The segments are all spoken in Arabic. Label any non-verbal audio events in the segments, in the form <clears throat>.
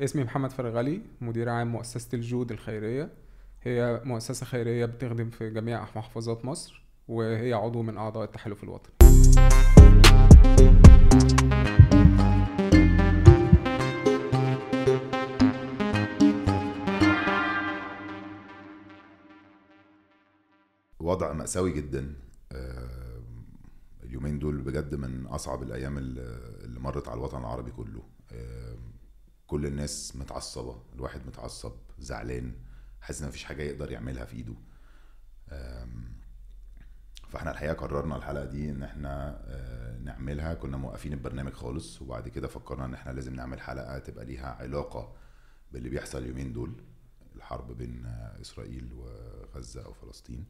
اسمي محمد فرغلي مدير عام مؤسسة الجود الخيرية. هي مؤسسة خيرية بتخدم في جميع محافظات مصر وهي عضو من أعضاء التحالف الوطني. وضع مأساوي جدا آه، اليومين دول بجد من أصعب الأيام اللي مرت على الوطن العربي كله. آه، كل الناس متعصبة الواحد متعصب زعلان حاسس إن مفيش حاجة يقدر يعملها في إيده. آم، فإحنا الحقيقة قررنا الحلقة دي إن إحنا آه، نعملها. كنا موقفين البرنامج خالص وبعد كده فكرنا إن إحنا لازم نعمل حلقة تبقى ليها علاقة باللي بيحصل اليومين دول الحرب بين آه، إسرائيل وغزة أو فلسطين.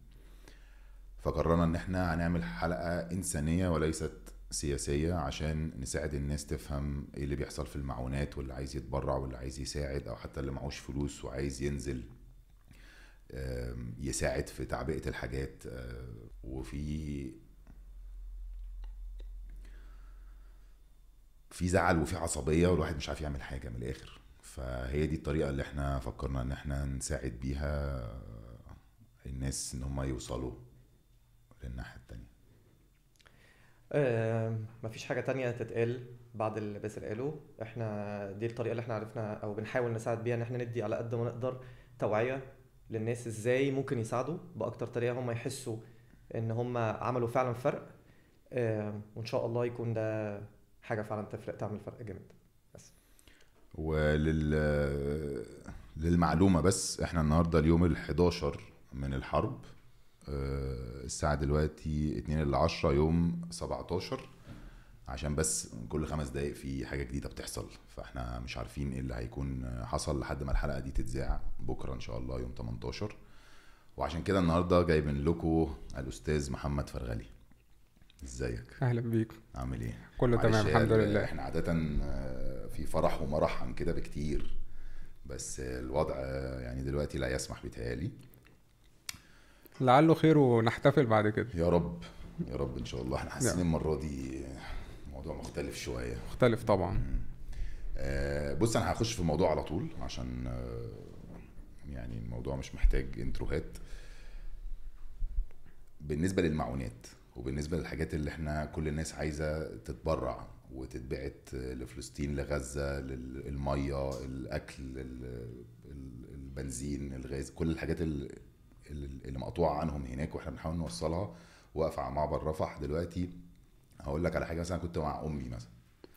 فقررنا إن إحنا هنعمل حلقة إنسانية وليست سياسية عشان نساعد الناس تفهم إيه اللي بيحصل في المعونات واللي عايز يتبرع واللي عايز يساعد أو حتى اللي معهوش فلوس وعايز ينزل يساعد في تعبئة الحاجات. آه، وفي في زعل وفي عصبية والواحد مش عارف يعمل حاجة من الآخر. فهي دي الطريقة اللي إحنا فكرنا إن إحنا نساعد بيها الناس إن هم يوصلوا للناحية التانية. آه، مفيش حاجة تانية تتقال بعد اللي باسل قاله. إحنا دي الطريقة اللي إحنا عرفنا أو بنحاول نساعد بيها إن إحنا ندي على قد ما نقدر توعية للناس إزاي ممكن يساعدوا بأكتر طريقة هم يحسوا إن هم عملوا فعلا فرق. وإن شاء الله يكون ده حاجة فعلا تفرق تعمل فرق جامد. بس. ولل للمعلومة بس إحنا النهاردة اليوم ال 11 من الحرب. الساعة دلوقتي 2 الا 10 يوم 17 عشان بس كل خمس دقايق في حاجة جديدة بتحصل. فإحنا مش عارفين إيه اللي هيكون حصل لحد ما الحلقة دي تتذاع بكرة إن شاء الله يوم 18 وعشان كده النهاردة جايبين لكم الأستاذ محمد فرغلي. إزيك؟ أهلا بيك. عامل إيه؟ كله تمام الحمد ال- لله. إحنا عادة آه، في فرح ومرح عن كده بكتير بس الوضع آه، يعني دلوقتي لا يسمح بيتهيألي لعله خير ونحتفل بعد كده. يا رب يا رب إن شاء الله. إحنا حاسين نعم. المرة دي موضوع مختلف شوية. مختلف طبعا. آه، بص أنا هخش في الموضوع على طول عشان آه، يعني الموضوع مش محتاج انتروهات. بالنسبة للمعونات وبالنسبة للحاجات اللي إحنا كل الناس عايزة تتبرع وتتبعت لفلسطين لغزة للمية الأكل ال- ال- البنزين الغاز كل الحاجات ال- ال- اللي مقطوعة عنهم هناك وإحنا بنحاول نوصلها واقفة على معبر رفح دلوقتي. هقول لك على حاجة مثلا كنت مع أمي مثلا.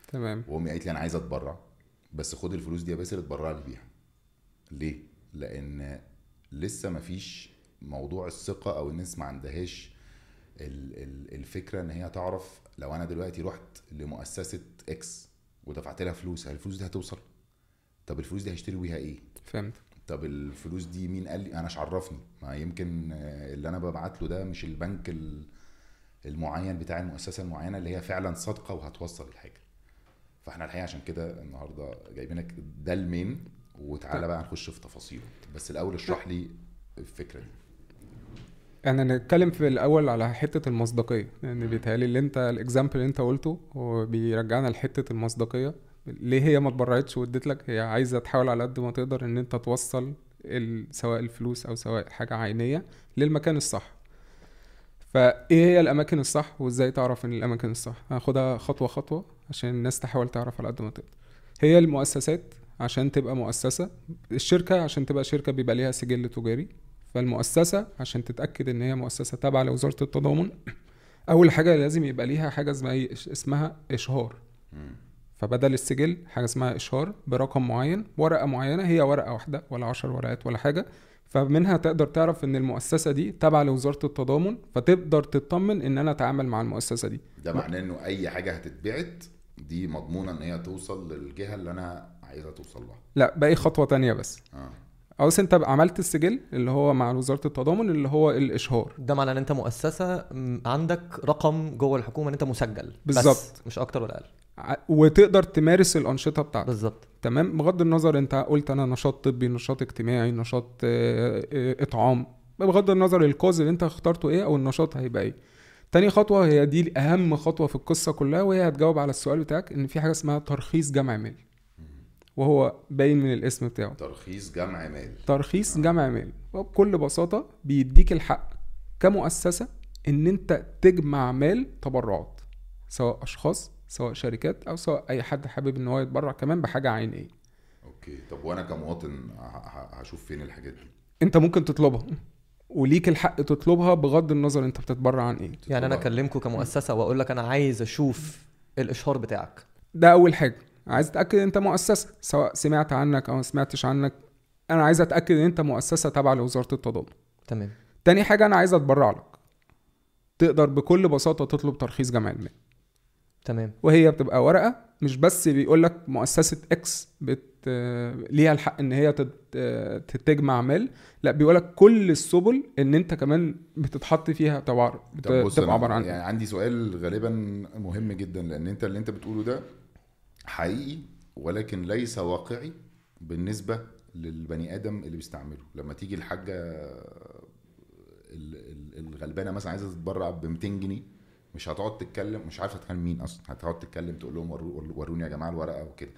تمام. وأمي قالت لي أنا عايزة أتبرع بس خد الفلوس دي يا باسل اتبرع لي بيها. ليه؟ لأن لسه ما فيش موضوع الثقة أو الناس ما عندهاش ال- ال- الفكرة إن هي تعرف لو أنا دلوقتي رحت لمؤسسة X ودفعت لها فلوس هل الفلوس دي هتوصل؟ طب الفلوس دي هيشتري بيها إيه؟ فهمت. طب الفلوس دي مين قال لي؟ أنا مش عرفني. ما يمكن اللي أنا ببعت له ده مش البنك ال- المعين بتاع المؤسسة المعينة اللي هي فعلا صادقة وهتوصل الحاجة. فإحنا الحقيقة عشان كده النهارده جايبينك ده المين وتعالى بقى نخش في تفاصيله. بس الأول اشرح لي الفكرة دي. أنا نتكلم في الأول على حتة المصداقية. لأن بيتهيألي اللي انت ال example اللي انت قلته هو بيرجعنا لحتة المصداقية. ليه هي ما اتبرعتش واديت لك؟ هي عايزة تحاول على قد ما تقدر إن أنت توصل سواء الفلوس أو سواء حاجة عينية للمكان الصح. فإيه هي الأماكن الصح وإزاي تعرف إن الأماكن الصح؟ هاخدها خطوة خطوة عشان الناس تحاول تعرف على قد ما تقدر. هي المؤسسات عشان تبقى مؤسسة الشركة عشان تبقى شركة بيبقى ليها سجل تجاري. فالمؤسسة عشان تتأكد إن هي مؤسسة تابعة لوزارة التضامن أول حاجة لازم يبقى ليها حاجة اسمها؟ اسمها إشهار. فبدل السجل حاجة اسمها إشهار برقم معين ورقة معينة هي ورقة واحدة ولا عشر ورقات ولا حاجة. فمنها تقدر تعرف إن المؤسسة دي تابعه لوزارة التضامن فتقدر تطمن إن أنا أتعامل مع المؤسسة دي. ده معناه إنه أي حاجة هتتبعت دي مضمونة إن هي توصل للجهة اللي أنا عايزها توصل لها. لا باقي خطوة تانية بس. آه. أو أنت عملت السجل اللي هو مع وزارة التضامن اللي هو الإشهار. ده معناه إن أنت مؤسسة م، عندك رقم جوه الحكومة إن أنت مسجل. بالظبط. مش أكتر ولا أقل. وتقدر تمارس الأنشطة بتاعتك. بالظبط. تمام؟ بغض النظر أنت قلت أنا نشاط طبي نشاط اجتماعي نشاط آه، آه، إطعام. بغض النظر الكوز اللي أنت اخترته إيه أو النشاط هيبقى إيه. تاني خطوة هي دي أهم خطوة في القصة كلها وهي هتجاوب على السؤال بتاعك إن في حاجة اسمها ترخيص جمع مالي. وهو باين من الاسم بتاعه. ترخيص جمع مال. ترخيص جمع مال. وبكل بساطة بيديك الحق كمؤسسة إن أنت تجمع مال تبرعات سواء أشخاص سواء شركات أو سواء أي حد حابب إن هو يتبرع كمان بحاجة عينية أوكي. طب وأنا كمواطن هشوف فين الحاجات دي؟ أنت ممكن تطلبها وليك الحق تطلبها بغض النظر أنت بتتبرع عن إيه. يعني أنا. اكلمكم كمؤسسة وأقول لك أنا عايز أشوف الإشهار بتاعك. ده أول حاجة. عايز اتاكد إن أنت مؤسسة سواء سمعت عنك أو ما سمعتش عنك. أنا عايز أتأكد إن أنت مؤسسة تابعه لوزارة التضامن. تمام. تاني حاجة أنا عايز أتبرع لك. تقدر بكل بساطة تطلب ترخيص جمع المال. تمام. وهي بتبقى ورقة مش بس بيقول لك مؤسسة إكس بت ليها الحق إن هي تت- تجمع مال لا بيقول لك كل السبل إن أنت كمان بتتحط فيها تبع طب بص تبقى أنا عبارة عن يعني عندي سؤال غالبا مهم جدا لأن أنت اللي أنت بتقوله ده حقيقي ولكن ليس واقعي بالنسبة للبني آدم اللي بيستعمله. لما تيجي الحاجة ال- ال- الغلبانة مثلا عايزة تتبرع ب 200 جنيه مش هتقعد تتكلم مش عارفة تتكلم مين أصلا هتقعد تتكلم تقول لهم ورو- وروني يا جماعة الورقة وكده.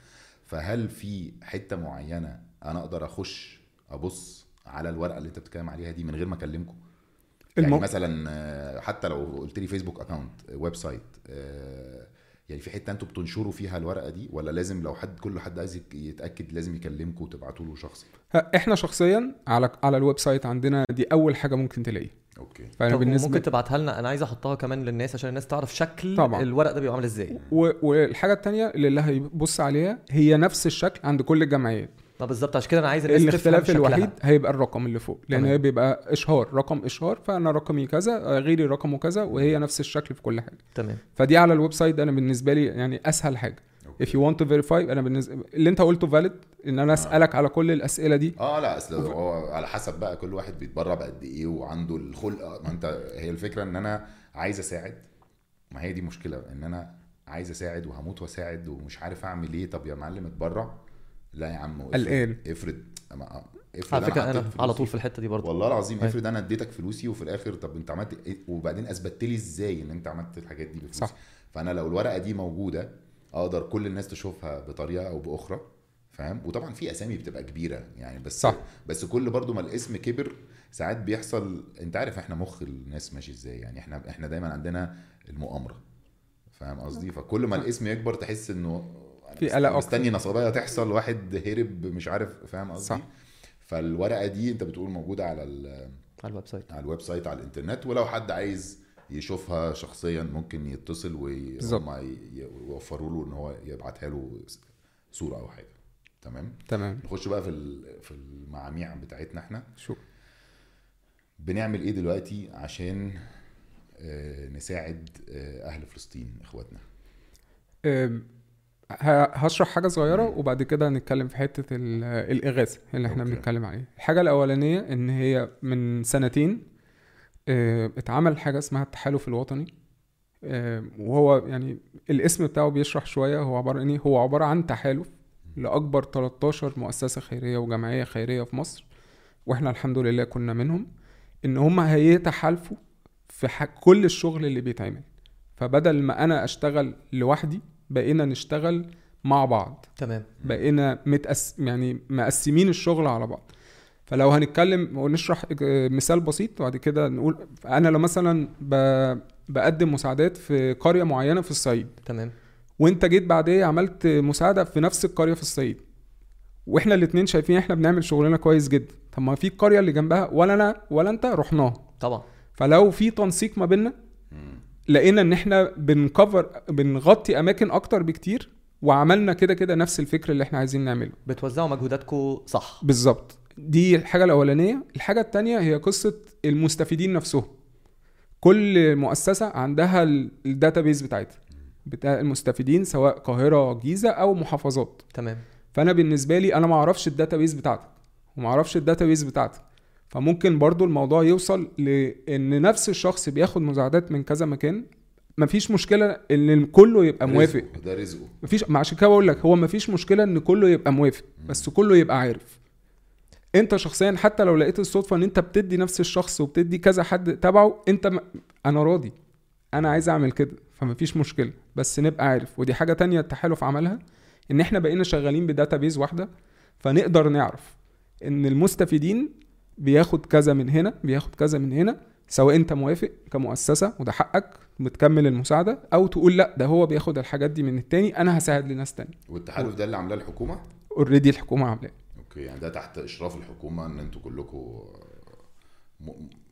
فهل في حتة معينة أنا أقدر أخش أبص على الورقة اللي أنت بتتكلم عليها دي من غير ما أكلمكم؟ يعني المو- مثلا آه، حتى لو قلت لي فيسبوك account website يعني في حتة أنتوا بتنشروا فيها الورقة دي ولا لازم لو حد كل حد عايز يتأكد لازم يكلمكم وتبعتوا له شخصي إحنا شخصيا على على ال website عندنا دي أول حاجة ممكن تلاقيها. okay. فأنا طب بالنسبة ممكن تبعتها لنا؟ أنا عايز أحطها كمان للناس عشان الناس تعرف شكل طبعاً. الورق ده بيبقى عامل إزاي. و... والحاجة اللي اللي هيبص عليها هي نفس الشكل عند كل الجمعيات. طب بالظبط عشان كده أنا عايز الناس الاختلاف. الوحيد هيبقى الرقم اللي فوق لأن. هي بيبقى إشهار رقم إشهار فأنا رقمي كذا آه، غيري رقمه كذا وهي نفس الشكل في كل حاجة. تمام. فدي على ال website أنا بالنسبة لي يعني أسهل حاجة. if you want to verify أنا بالنسبة اللي أنت قلته valid إن أنا أسألك على كل الأسئلة دي. آه لا أصل هو على حسب بقى كل واحد بيتبرع بقد إيه وعنده الخلق. ما أنت هي الفكرة إن أنا عايز أساعد. ما هي دي مشكلة إن أنا عايز أساعد وهموت وأساعد ومش عارف أعمل إيه. طب يا معلم اتبرع. لا يا عم قلقان. افرض أما- افرض على فكرة أنا فلوسي على طول في الحتة دي برضه والله العظيم أيوة. افرض أنا اديتك فلوسي وفي الآخر طب أنت عملت إيه وبعدين أثبتت لي إزاي إن أنت عملت الحاجات دي بفلوسي صح. فأنا لو الورقة دي موجودة أقدر كل الناس تشوفها بطريقة أو بأخرى فاهم وطبعا في أسامي بتبقى كبيرة يعني بس صح. بس كل برضو ما الاسم كبر ساعات بيحصل أنت عارف إحنا مخ الناس ماشي إزاي يعني إحنا إحنا دايما عندنا المؤامرة فاهم قصدي فكل ما الاسم يكبر تحس إنه أنا في قلق. مستني نصبايه تحصل واحد هرب مش عارف فاهم قصدي؟ صح. فالورقة دي أنت بتقول موجودة على على ال website. على ال website على الإنترنت ولو حد عايز يشوفها شخصيا ممكن يتصل. وهم يوفروا له إن هو يبعتها له صورة أو حاجة. تمام؟ تمام. نخش بقى في في المعاميع بتاعتنا إحنا. شو؟ بنعمل إيه دلوقتي عشان آه، نساعد آه، أهل فلسطين إخواتنا؟ هشرح حاجة صغيرة وبعد كده هنتكلم في حتة ال- الإغاثة اللي إحنا. بنتكلم عليها. الحاجة الأولانية إن هي من سنتين آه، اتعمل حاجة اسمها التحالف الوطني. آه، وهو يعني الاسم بتاعه بيشرح شوية. هو عبارة عن إيه هو عبارة عن تحالف لأكبر 13 مؤسسة خيرية وجمعية خيرية في مصر وإحنا الحمد لله كنا منهم. إن هم هيتحالفوا في كل الشغل اللي بيتعمل. فبدل ما أنا أشتغل لوحدي بقينا نشتغل مع بعض. تمام. بقينا متقس يعني مقسمين الشغل على بعض. فلو هنتكلم ونشرح مثال بسيط وبعد كده نقول أنا لو مثلا ب... بقدم مساعدات في قرية معينة في الصعيد. تمام. وأنت جيت بعديه عملت مساعدة في نفس القرية في الصعيد. وإحنا الاتنين شايفين إحنا بنعمل شغلنا كويس جدا. طب ما في القريه اللي جنبها ولا أنا ولا أنت رحناها. طبعا. فلو في تنسيق ما بيننا لقينا إن إحنا بنكفر بنغطي أماكن أكتر بكتير وعملنا كده كده نفس الفكر اللي إحنا عايزين نعمله. بتوزعوا مجهوداتكم صح. بالظبط. دي الحاجة الأولانية. الحاجة التانية هي قصة المستفيدين نفسهم. كل مؤسسة عندها ال database بتاعتها. بتاع المستفيدين سواء قاهرة جيزة أو محافظات. تمام. فأنا بالنسبة لي أنا ما أعرفش ال database بتاعتك. وما أعرفش ال database بتاعتك. فممكن برضو الموضوع يوصل لإن نفس الشخص بياخد مساعدات من كذا مكان مفيش مشكلة إن كله يبقى موافق. رزقه، ده رزقه. مفيش ما عشان كده بقول لك هو مفيش مشكلة إن كله يبقى موافق بس كله يبقى عارف. أنت شخصيا حتى لو لقيت الصدفة إن أنت بتدي نفس الشخص وبتدي كذا حد تبعه أنت م... أنا راضي أنا عايز أعمل كده فمفيش مشكلة بس نبقى عارف. ودي حاجة تانية التحالف عملها إن إحنا بقينا شغالين بداتابيز واحدة فنقدر نعرف إن المستفيدين بياخد كذا من هنا بياخد كذا من هنا سواء انت موافق كمؤسسة وده حقك بتكمل المساعدة أو تقول لأ ده هو بياخد الحاجات دي من التاني أنا هساعد لناس تاني والتحالف ده اللي عاملاه الحكومة؟ already الحكومة عاملاه. okay يعني ده تحت إشراف الحكومة إن أنتوا كلكم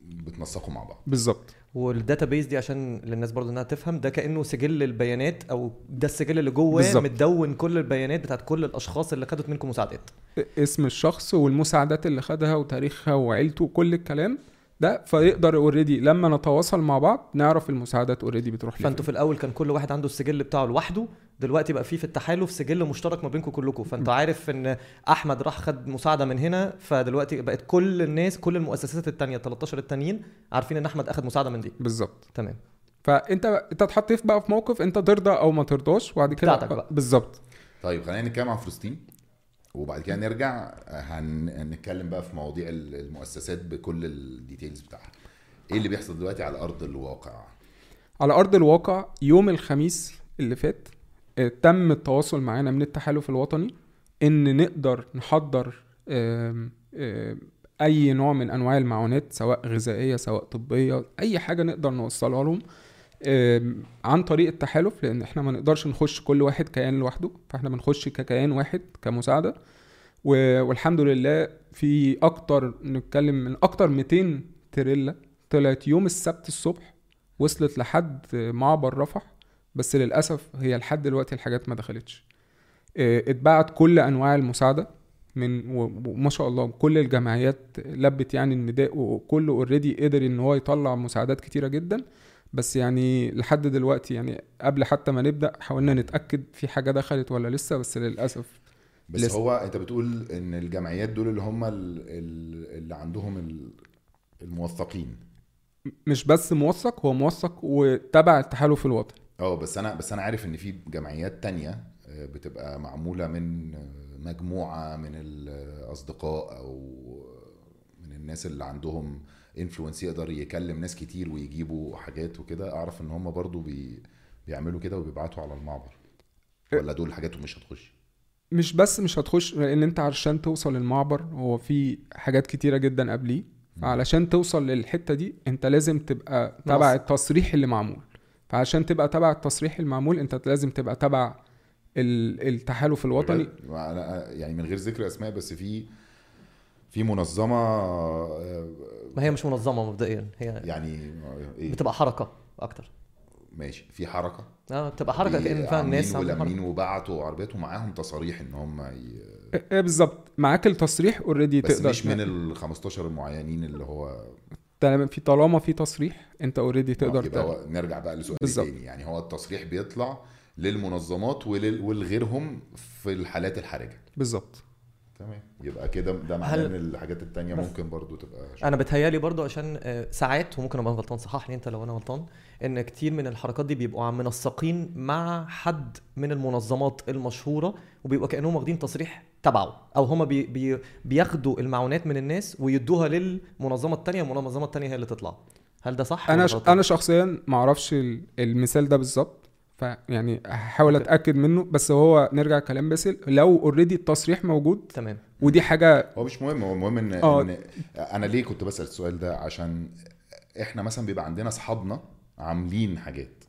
بتنسقوا مع بعض. بالظبط. وال database دي عشان للناس برضو إنها تفهم ده كأنه سجل البيانات أو ده السجل اللي جواه. متدون كل البيانات بتاعت كل الأشخاص اللي خدت منكم مساعدات. اسم الشخص والمساعدات اللي خدها وتاريخها وعيلته وكل الكلام. ده فيقدر already لما نتواصل مع بعض نعرف المساعدات already بتروح لفين. فانتوا في الأول كان كل واحد عنده السجل بتاعه لوحده دلوقتي بقى في في التحالف سجل مشترك ما بينكم كلكم. فانت عارف إن أحمد راح خد مساعدة من هنا فدلوقتي بقت كل الناس كل المؤسسات التانية 13 التانيين عارفين إن أحمد أخد مساعدة من دي. بالظبط. تمام. فأنت أنت اتحطيت بقى في موقف أنت ترضى أو ما ترضاش وبعد كده بتاعتك بقى. بالظبط. طيب خلينا نتكلم عن فلسطين. وبعد كده نرجع هن- هنتكلم بقى في مواضيع ال- المؤسسات بكل الديتيلز بتاعها. إيه اللي بيحصل دلوقتي على أرض الواقع؟ على أرض الواقع يوم الخميس اللي فات آه، تم التواصل معانا من التحالف الوطني إن نقدر نحضر أي نوع من أنواع المعونات سواء غذائية سواء طبية أي حاجة نقدر نوصلها لهم. عن طريق التحالف لأن إحنا ما نقدرش نخش كل واحد كيان لوحده فإحنا بنخش ككيان واحد كمساعدة. والحمد لله في أكتر نتكلم من أكتر 200 تريلا طلعت يوم السبت الصبح وصلت لحد معبر رفح بس للأسف هي لحد دلوقتي الحاجات ما دخلتش. آه، اتبعت كل أنواع المساعدة من وما شاء الله كل الجمعيات لبت يعني النداء وكله اوريدي قدر إن هو يطلع مساعدات كتيرة جدا. بس يعني لحد دلوقتي يعني قبل حتى ما نبدأ حاولنا نتأكد في حاجة دخلت ولا لسه بس للأسف بس لسه. هو أنت بتقول إن الجمعيات دول اللي هم ال- ال- اللي عندهم ال- الموثقين مش بس موثق هو موثق وتبع التحالف الوطني آه بس أنا بس أنا عارف إن في جمعيات تانية آه، بتبقى معمولة من مجموعة من الأصدقاء أو من الناس اللي عندهم انفلونس يقدر يكلم ناس كتير ويجيبوا حاجات وكده أعرف إن هم برضو بي بيعملوا كده وبيبعتوا على المعبر. ولا دول حاجاتهم مش هتخش؟ مش بس مش هتخش لأن أنت علشان توصل المعبر هو في حاجات كتيرة جدا قبليه. فعلشان توصل للحتة دي أنت لازم تبقى تبع. التصريح اللي معمول فعشان تبقى تبع التصريح المعمول أنت لازم تبقى تبع ال- التحالف الوطني. يعني من غير ذكر أسماء بس في في منظمة آه، ما هي مش منظمة مبدئيا هي يعني إيه؟ بتبقى حركة أكتر. ماشي. في حركة؟ آه بتبقى حركة كأن فيها الناس حركة. وبعتوا عربيات ومعاهم تصاريح إن هم ي... إيه بالظبط. معاك التصريح already بس تقدر مش من ال 15 المعينين اللي هو طالما في طالما في تصريح أنت already تقدر يبقى تعمل. هو نرجع بقى لسؤال بالظبط. تاني يعني هو التصريح بيطلع للمنظمات ولل... ولغيرهم في الحالات الحرجة. بالظبط. تمام. يبقى كده ده معناه إن الحاجات التانية ممكن برضو تبقى أنا بتهيالي برضو عشان آه، ساعات وممكن أبقى غلطان صحح لي أنت لو أنا غلطان إن كتير من الحركات دي بيبقوا عم منسقين مع حد من المنظمات المشهورة وبيبقوا كأنهم واخدين تصريح تبعه أو هما بي بي بياخدوا المعونات من الناس ويدوها للمنظمة التانية المنظمه التانية هي اللي تطلع. هل ده صح أنا ش... أنا شخصيا ما أعرفش ال- المثال ده بالظبط فيعني هحاول. أتأكد منه بس هو نرجع كلام باسل لو already التصريح موجود تمام ودي حاجة هو مش مهم هو المهم إن, آه. إن أنا ليه كنت بسأل السؤال ده عشان إحنا مثلا بيبقى عندنا أصحابنا عاملين حاجات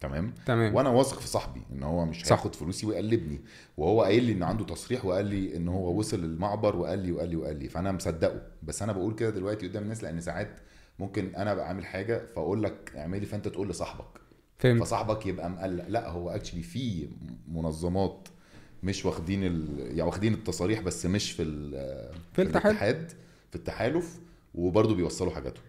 تمام تمام وأنا واثق في صاحبي إن هو مش صح. هياخد فلوسي ويقلبني وهو قايل لي إن عنده تصريح وقال لي إن هو وصل المعبر وقال لي وقال لي وقال لي فأنا مصدقه بس أنا بقول كده دلوقتي قدام الناس لأن ساعات ممكن أنا أبقى عامل حاجة فأقول لك اعملي فأنت تقول لصاحبك فهمت. فصاحبك يبقى مقلق. لا هو اكشلي في منظمات مش واخدين ال... يعني واخدين التصاريح بس مش في ال... في الاتحاد الاتحاد في التحالف وبرضه بيوصلوا حاجاتهم.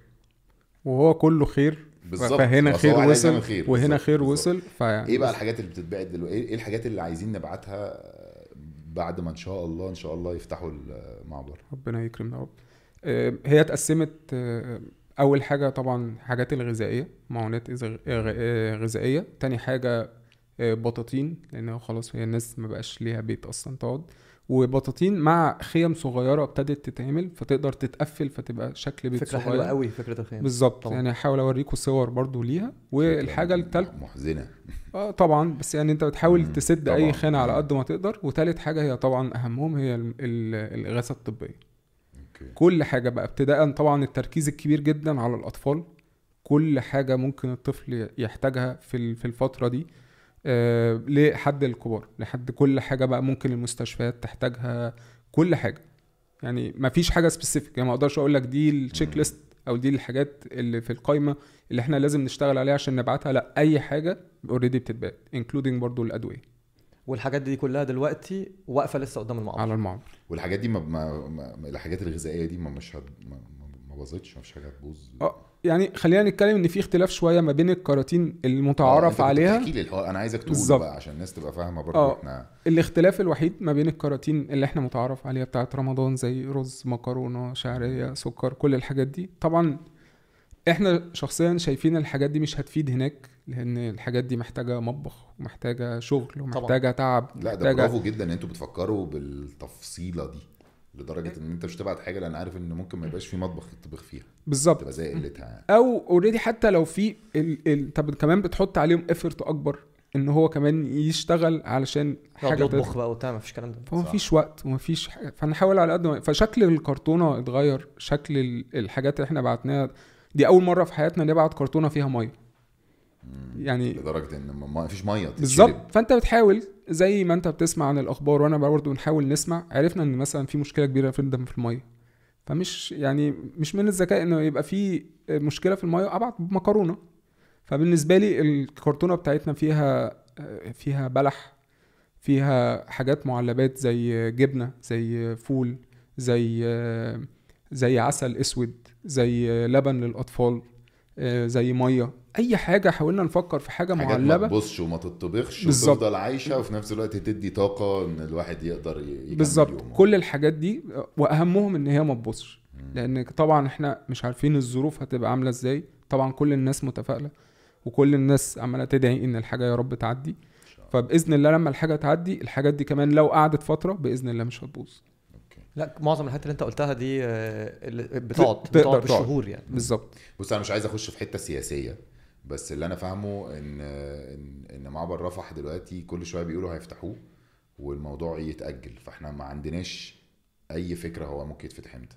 وهو كله خير. بالظبط. فهنا خير وصل خير. وهنا بالظبط، خير. وصل فيعني إيه بقى الحاجات اللي بتتبعت دلوقتي؟ إيه الحاجات اللي عايزين نبعتها؟ بعد ما إن شاء الله إن شاء الله يفتحوا المعبر. ربنا يكرمنا يا رب. آه، هي اتقسمت آه، أول حاجة طبعا حاجات الغذائية معونات إذا- آه، آه، غذائية. تاني حاجة آه، بطاطين لأن هو خلاص هي الناس ما بقاش ليها بيت أصلا تقعد. وبطاطين مع خيم صغيرة ابتدت تتعمل فتقدر تتقفل فتبقى شكل بيت فكرة صغير. حلوة قوي فكرة الخيام بالظبط. يعني هحاول أوريكم صور برضو ليها. والحاجة التالتة محزنة. آه طبعا. بس يعني أنت بتحاول تسد طبعاً. اي خانة على قد ما تقدر. وتالت حاجة هي طبعا أهمهم هي ال- ال- الاغاثه الطبية. okay. كل حاجة بقى ابتداء طبعا التركيز الكبير جدا على الأطفال. كل حاجة ممكن الطفل يحتاجها في في الفترة دي آه لحد الكبار لحد كل حاجة بقى ممكن المستشفيات تحتاجها كل حاجة. يعني ما فيش حاجة specific يعني ما أقدرش أقول لك دي ال checklist أو دي الحاجات اللي في القايمة اللي إحنا لازم نشتغل عليها عشان نبعتها لأ أي حاجة already بتتبعت including برضو الأدوية. والحاجات دي كلها دلوقتي واقفة لسه قدام المعبر على المعبر والحاجات دي ما, ما, ما الحاجات الغذائية دي ما مش هت... ما, ما- ما باظتش ما فيش حاجة هتبوظ آه يعني خلينا نتكلم إن في اختلاف شوية ما بين الكراتين آه، أنت المتعارف كنت عليها بتحكي لي الحوار أنا عايزك تقول بالظبط. بقى عشان الناس تبقى فاهمة برضه آه. إحنا الاختلاف الوحيد ما بين الكراتين اللي إحنا متعارف عليها بتاعت رمضان زي رز مكرونة شعرية سكر كل الحاجات دي طبعا إحنا شخصيا شايفين الحاجات دي مش هتفيد هناك لأن الحاجات دي محتاجة مطبخ ومحتاجة شغل ومحتاجة تعب لا ده برافو جدا إن أنتوا بتفكروا بالتفصيلة دي لدرجة إن انت مش تبعت حاجة لأن عارف إن ممكن ما يبقاش في مطبخ يطبخ فيها. بالظبط. تبقى زي قلتها. يعني أو already حتى لو في ال... ال... طب كمان بتحط عليهم effort أكبر إن هو كمان يشتغل علشان حاجة يطبخ. بقى وبتاع مفيش الكلام ده. فهو صح. مفيش وقت ومفيش حاجة فنحاول على قد ما فشكل الكرتونة اتغير شكل ال- الحاجات اللي إحنا بعتناها دي أول مرة في حياتنا نبعت كرتونة فيها مية. يعني لدرجة إن ما فيش مية. بالظبط. فأنت بتحاول زي ما أنت بتسمع عن الأخبار وأنا برضه بنحاول نسمع عرفنا إن مثلا في مشكلة كبيرة في في المية. فمش يعني مش من الذكاء إنه يبقى في مشكلة في المية أبعت مكرونة. فبالنسبة لي الكرتونة بتاعتنا فيها فيها بلح فيها حاجات معلبات زي جبنة زي فول زي زي عسل أسود زي لبن للأطفال زي مية. أي حاجة حاولنا نفكر في حاجة حاجات ما معلبة. تبصش وما بالظبط. وتفضل عايشة وفي نفس الوقت تدي طاقة إن الواحد يقدر يكمل بالظبط. كل الحاجات دي وأهمهم إن هي ما تبوظش لأن طبعا إحنا مش عارفين الظروف هتبقى عاملة إزاي. طبعا كل الناس متفائلة وكل الناس عمالة تدعي إن الحاجة يا رب تعدي. فبإذن الله لما الحاجة تعدي الحاجات دي كمان لو قعدت فترة بإذن الله مش هتبوظ. لا معظم الحاجات اللي انت قلتها دي آه، بتقعد بتقعد تقعد. بالشهور يعني. بالظبط. بص أنا مش عايز أخش في حتة سياسية بس اللي أنا فاهمه إن إن إن معبر رفح دلوقتي كل شوية بيقولوا هيفتحوه والموضوع يتأجل. فإحنا ما عندناش أي فكرة هو ممكن يتفتح إمتى.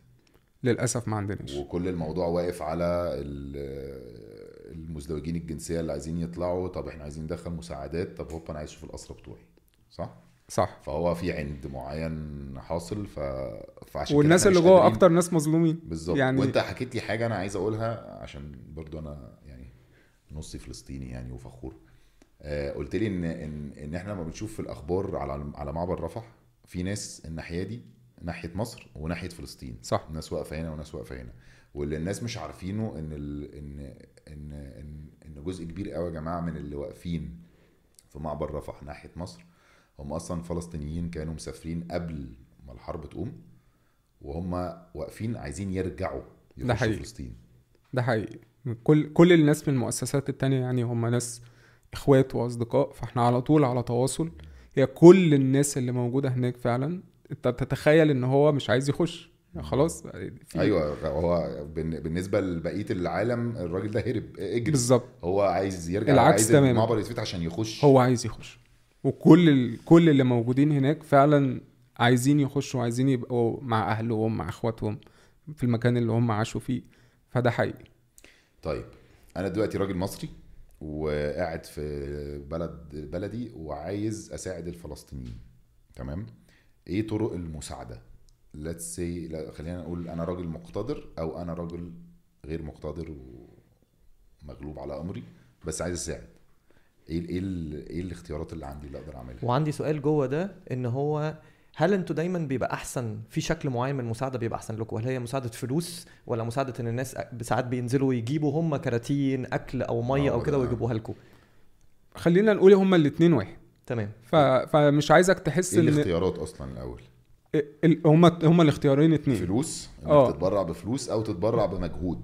للأسف ما عندناش. وكل الموضوع واقف على ال- المزدوجين الجنسية اللي عايزين يطلعوا. طب إحنا عايزين ندخل مساعدات. طب هوبا أنا عايز أشوف الاسرى بتوعي. صح؟ صح. فهو في عند معين حاصل ف... فعشان والناس اللي جوه أكتر ناس مظلومين. بالظبط. يعني- وانت حكيت لي حاجة أنا عايز أقولها عشان برضو أنا يعني نصي فلسطيني يعني وفخور. آه قلت لي ان ان إن إحنا لما بنشوف في الأخبار على على معبر رفح في ناس الناحية دي ناحية مصر وناحية فلسطين. صح. ناس واقفة هنا وناس واقفة هنا. واللي الناس مش عارفينه إن ال... ان ان ان إن جزء كبير قوي يا جماعة من اللي واقفين في معبر رفح ناحية مصر هم أصلا فلسطينيين كانوا مسافرين قبل ما الحرب تقوم وهم واقفين عايزين يرجعوا يخشوا. فلسطين. ده حقيقي. كل كل الناس من المؤسسات التانية يعني هم ناس إخوات وأصدقاء فإحنا على طول على تواصل. هي كل الناس اللي موجودة هناك فعلا أنت تتخيل إن هو مش عايز يخش. خلاص في أيوه هو بالن- بالنسبة لبقية العالم الراجل ده هرب اجري. بالظبط. هو عايز يرجع العكس عايز تماماً. المعبر يتفتح عشان يخش. هو عايز يخش. وكل ال... كل اللي موجودين هناك فعلا عايزين يخشوا عايزين يبقوا مع أهلهم مع إخواتهم في المكان اللي هم عاشوا فيه. فده حقيقي. طيب أنا دلوقتي راجل مصري وقاعد في بلد بلدي وعايز أساعد الفلسطينيين. تمام؟ إيه طرق المساعدة؟ let's say لا خلينا نقول أنا راجل مقتدر أو أنا راجل غير مقتدر ومغلوب على أمري بس عايز أساعد. إيه ال- إيه إيه الاختيارات اللي عندي اللي أقدر اعملها؟ وعندي سؤال جوه ده إن هو هل أنتوا دايما بيبقى أحسن في شكل معين من المساعدة بيبقى أحسن لكم؟ هل هي مساعدة فلوس ولا مساعدة إن الناس ساعات بينزلوا يجيبوا هم كراتين أكل أو مية أو كده ده- ويجيبوها لكم؟ خلينا نقول هما الاتنين واحد. تمام. ف... فمش عايزك تحس إيه إن الاختيارات أصلا الأول؟ ال- هما هما الاختيارين اتنين. فلوس إنك آه. تتبرع بفلوس أو تتبرع بمجهود.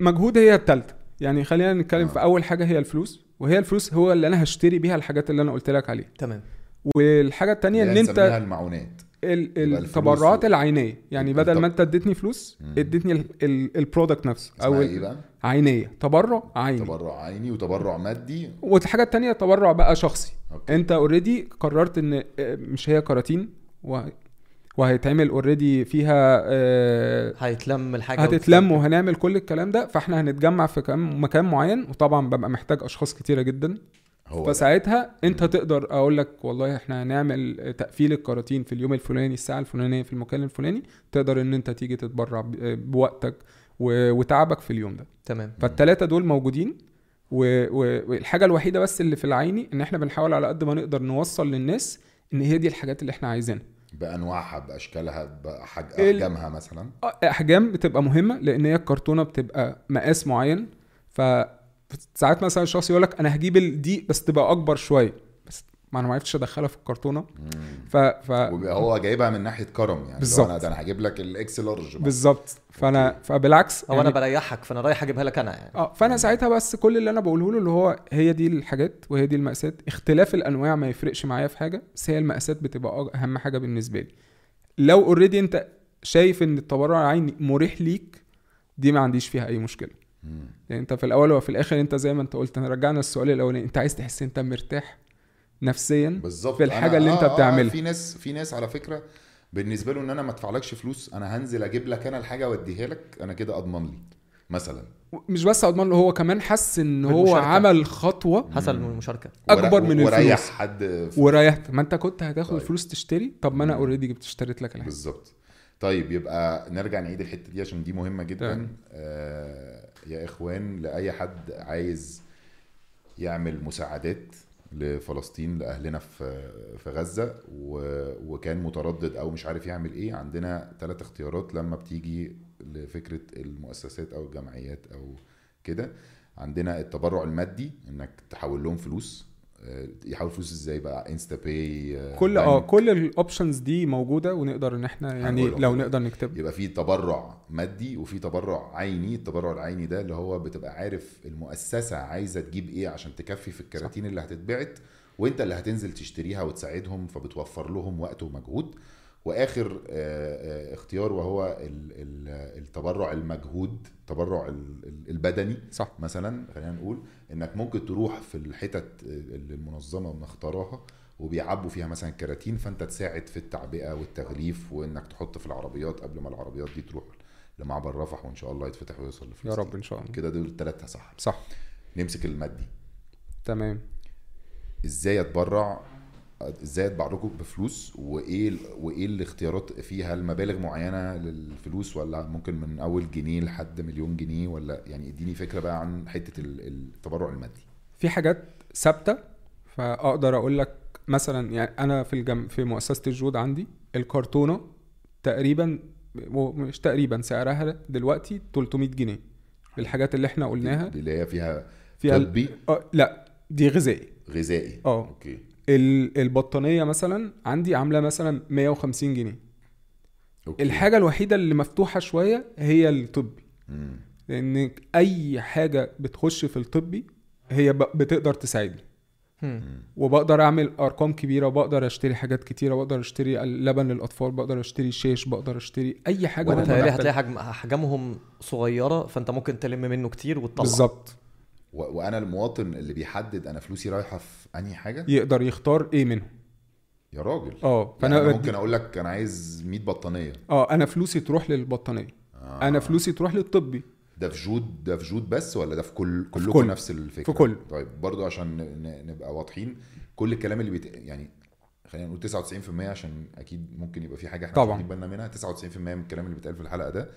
مجهود هي التالتة. يعني خلينا نتكلم آه. في أول حاجة هي الفلوس. وهي الفلوس هو اللي أنا هشتري بيها الحاجات اللي أنا قلت لك عليها. تمام. والحاجة التانية إن اللي أنت المعونات. التبرعات و- العينية. يعني بدل التب- ما أنت اديتني فلوس مم. اديتني ال- ال- ال product نفسه أو إيه بقى؟ عينية. تبرع عيني. تبرع عيني وتبرع مادي. والحاجة التانية تبرع بقى شخصي. okay. أنت already قررت إن آه، مش هي كراتين و... وهيتعمل اوريدي فيها آه، هيتلم الحاجة هتتلم. وهنعمل كل الكلام ده فاحنا هنتجمع في كم مكان معين وطبعا ببقى محتاج أشخاص كتيرة جدا هو ده. فساعتها انت. تقدر أقول لك والله إحنا هنعمل تقفيل الكراتين في اليوم الفلاني الساعة الفلانية في المكان الفلاني تقدر إن انت تيجي تتبرع ب- بوقتك وتعبك في اليوم ده تمام فالتلاتة دول موجودين والحاجة الوحيدة بس اللي في العيني إن إحنا بنحاول على قد ما نقدر نوصل للناس إن هي دي الحاجات اللي إحنا عايزينها بانواعها باشكالها بحج... ال- أحجامها مثلا؟ آه، أحجام بتبقى مهمة لأن هي الكرتونه بتبقى مقاس معين. ف ساعات مثلا الشخص يقول لك أنا هجيب ال- دي بس تبقى أكبر شوية. ما أنا ما عرفتش ادخلها في الكرتونه. ف, ف... هو جايبها من ناحية كرم يعني. بالظبط. أنا ده أنا هجيب لك ال X large. بالظبط. فانا فبالعكس أو أنا بريحك فأنا رايح أجيبها لك أنا يعني. آه فأنا ساعتها بس كل اللي أنا بقوله له اللي هو هي دي الحاجات وهي دي المقاسات. اختلاف الأنواع ما يفرقش معايا في حاجة بس هي المقاسات بتبقى أهم حاجة بالنسبة لي. لو اوريدي أنت شايف إن التبرع العيني مريح ليك دي ما عنديش فيها أي مشكلة. مم. يعني أنت في الأول وفي الآخر أنت زي ما أنت قلت أنا رجعنا السؤال الأولاني. أنت عايز تحس أنت مرتاح؟ نفسيا بالظبط في الحاجة أنا- اللي أنت آه، آه، بتعملها. في ناس في ناس على فكرة بالنسبة له إن أنا ما أدفعلكش فلوس أنا هنزل أجيب لك أنا الحاجة وأديها لك أنا كده أضمن لي مثلا مش بس أضمن له هو كمان حس إن هو. عمل خطوة حصل. من المشاركه أكبر من وريح الفلوس. حد في- وريحت ما أنت كنت هتاخد طيب. الفلوس تشتري طب ما أنا. اوريدي جبت اشتريت لك الحاجة بالظبط طيب يبقى نرجع نعيد الحتة دي عشان دي مهمة جدا تمام. آه يا إخوان لأي حد عايز يعمل مساعدات لفلسطين لأهلنا في في غزة. وكان متردد أو مش عارف يعمل إيه عندنا ثلاث اختيارات لما بتيجي لفكرة المؤسسات أو الجمعيات أو كده عندنا التبرع المادي إنك تحول لهم فلوس آه، يحول فلوس إزاي بقى؟ InstaPay كل آه كل ال options دي موجودة ونقدر إن إحنا يعني لو. نقدر نكتب يبقى في تبرع مادي وفي تبرع عيني. التبرع العيني ده اللي هو بتبقى عارف المؤسسة عايزة تجيب إيه عشان تكفي في الكراتين اللي هتتبعت وأنت اللي هتنزل تشتريها وتساعدهم فبتوفر لهم وقت ومجهود. واخر آه، آه، اختيار وهو ال- ال- التبرع المجهود التبرع ال- ال- البدني. صح. مثلا خلينا نقول إنك ممكن تروح في الحتت اللي المنظمه مختاراها وبيعبوا فيها مثلا كراتين فأنت تساعد في التعبئة والتغليف وإنك تحط في العربيات قبل ما العربيات دي تروح لمعبر رفح وإن شاء الله يتفتح ويوصل يا لفلسطين رب إن شاء الله. كده دول الثلاثه صح. صح. نمسك المادي. تمام. إزاي أتبرع؟ إزاي اتبع لكم بفلوس وإيه وإيه الاختيارات فيها؟ المبالغ معينة للفلوس ولا ممكن من أول جنيه لحد مليون جنيه ولا يعني إديني فكرة بقى عن حتة ال- التبرع المادي. في حاجات ثابتة فأقدر أقول لك مثلا يعني أنا في الجم... في مؤسسة الجود عندي الكرتونة تقريبا مش تقريبا سعرها دلوقتي 300 جنيه. الحاجات اللي إحنا قلناها اللي هي فيها فيها طبي؟ آه لا دي غذائي. غذائي. آه. okay. البطانية مثلا عندي عاملة مثلا 150 جنيه. okay. الحاجة الوحيدة اللي مفتوحة شوية هي الطبي. مم. لأن أي حاجة بتخش في الطبي هي ب- بتقدر تساعدني. وبقدر أعمل أرقام كبيرة وبقدر أشتري حاجات كتيرة بقدر أشتري لبن للأطفال بقدر أشتري شيش بقدر أشتري أي حاجة وأنا محتاج- هتلاقي حجم احجامهم صغيرة فأنت ممكن تلم منه كتير وتطلع. بالظبط. وأنا المواطن اللي بيحدد أنا فلوسي رايحة في أنهي حاجة يقدر يختار إيه منهم يا راجل آه يعني فأنا أنا بدي- ممكن أقول لك أنا عايز 100 بطانية آه أنا فلوسي تروح للبطانية آه. أنا فلوسي تروح للطبي ده في جود ده في جود بس ولا ده في كل كلكم كل. نفس الفكرة في كل. طيب برضو عشان نبقى واضحين كل الكلام اللي بيت... يعني خلينا نقول 99% عشان أكيد ممكن يبقى في حاجة إحنا طبعاً. مش بالنا منها 99% من الكلام اللي بيتقال في الحلقة ده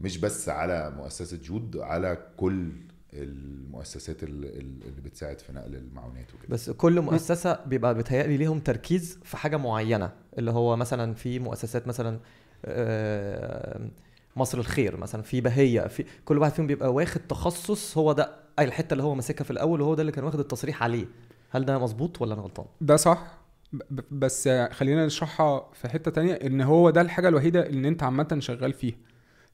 مش بس على مؤسسة جود على كل المؤسسات ال- ال- اللي بتساعد في نقل المعونات وكده. بس كل مؤسسة بيبقى بيتهيألي ليهم تركيز في حاجة معينة اللي هو مثلا في مؤسسات مثلا آه، مصر الخير مثلا في بهية في كل واحد فيهم بيبقى واخد تخصص هو ده أي الحتة اللي هو ماسكها في الأول وهو ده اللي كان واخد التصريح عليه. هل ده مظبوط ولا أنا غلطان؟ ده صح. بس خلينا نشرحها في حتة تانية إن هو ده الحاجة الوحيدة اللي أنت عامة شغال فيها.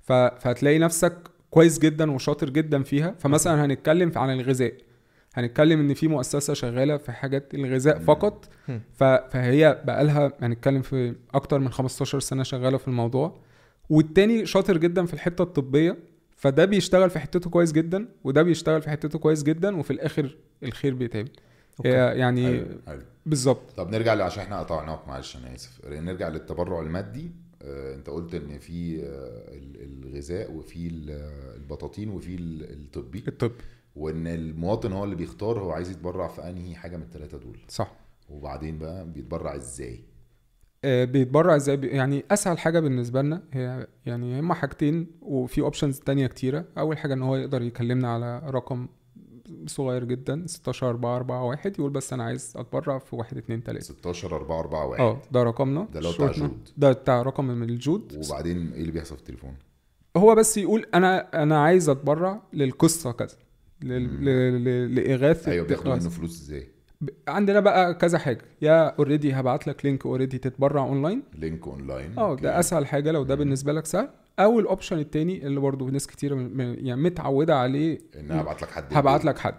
فهتلاقي نفسك كويس جدا وشاطر جدا فيها. فمثلا هنتكلم عن الغذاء. هنتكلم إن في مؤسسة شغالة في حاجات الغذاء. فقط. فهي بقالها هنتكلم في أكتر من 15 سنة شغالة في الموضوع. والتاني شاطر جدا في الحتة الطبية. فده بيشتغل في حتته كويس جدا وده بيشتغل في حتته كويس جدا وفي الآخر الخير بيتعمل. يعني حلو حلو بالظبط. طب نرجع عشان إحنا قطعناك معلش أنا آسف. نرجع للتبرع المادي. انت قلت ان في آه، ال- الغذاء وفي ال- البطاطين وفي ال- الطبي. الطب. وان المواطن هو اللي بيختار هو عايز يتبرع في انهي حاجة من الثلاثه دول. صح. وبعدين بقى بيتبرع إزاي؟ آه، بيتبرع إزاي؟ يعني اسهل حاجة بالنسبة لنا هي يعني هما حاجتين وفي options تانية كتيرة. أول حاجة إن هو يقدر يكلمنا على رقم صغير جدا 16 4 4 1 يقول بس أنا عايز أتبرع في 1 2 3 16 4 4 1 آه ده رقمنا ده هو بتاع. جود. ده بتاع رقم من الجود وبعدين إيه اللي بيحصل في التليفون هو بس يقول أنا أنا عايز أتبرع للقصة كذا لإغاثة أيوه بياخدوا. منه فلوس إزاي عندنا بقى كذا حاجة يا already هبعت لك link already تتبرع online link online آه. ده أسهل حاجة لو ده. بالنسبة لك سهل أو ال option التاني اللي برضه ناس كتيره من- يعني متعودة عليه إن هبعت لك حد هبعت. لك حد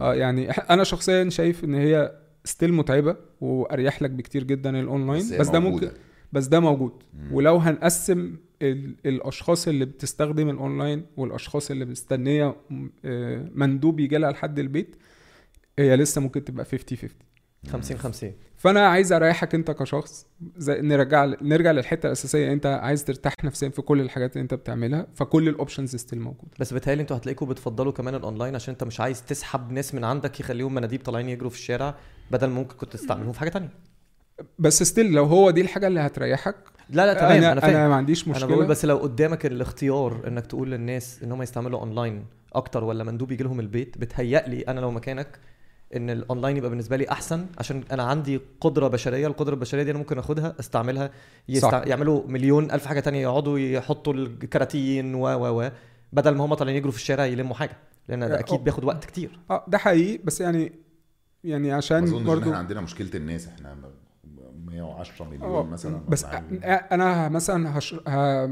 آه يعني إح- أنا شخصيا شايف إن هي still متعبة وأريح لك بكتير جدا الاونلاين بس, بس ده. ممكن بس ده موجود مم. ولو هنقسم ال- الأشخاص اللي بتستخدم الاونلاين والأشخاص اللي مستنية آه، مندوب يجي لها لحد البيت هي لسه ممكن تبقى 50 50 50 50 فأنا عايز أريحك أنت كشخص زي نرجع نرجع للحتة الأساسية أنت عايز ترتاح نفسيا في كل الحاجات اللي أنت بتعملها فكل ال options still موجودة. بس بيتهيألي أنتوا هتلاقيكم بتفضلوا كمان الاونلاين عشان أنت مش عايز تسحب ناس من عندك يخليهم مناديب طالعين يجروا في الشارع بدل ما ممكن كنت تستعملهم في حاجة تانية. بس still لو هو دي الحاجة اللي هتريحك لا لا تمام. أنا أنا, فاهم. أنا ما عنديش أنا مشكلة. بقول بس لو قدامك الاختيار إنك تقول للناس إن هم يستعملوا اونلاين أكتر ولا مندوب يجي لهم البيت بتهيألي أنا لو مكانك إن الاونلاين يبقى بالنسبة لي أحسن عشان أنا عندي قدرة بشرية القدرة البشرية دي أنا ممكن آخدها أستعملها يستع... صح. يعملوا مليون ألف حاجة تانية يقعدوا يحطوا الكراتين و و و بدل ما هم طالعين يجروا في الشارع يلموا حاجة لأن ده أه. أكيد بياخد وقت كتير أه ده حقيقي بس يعني يعني ما عشان أظنش إن برضو إحنا عندنا مشكلة الناس إحنا 110 مليون أه مثلا بس حاجة. أنا مثلا هش... ه...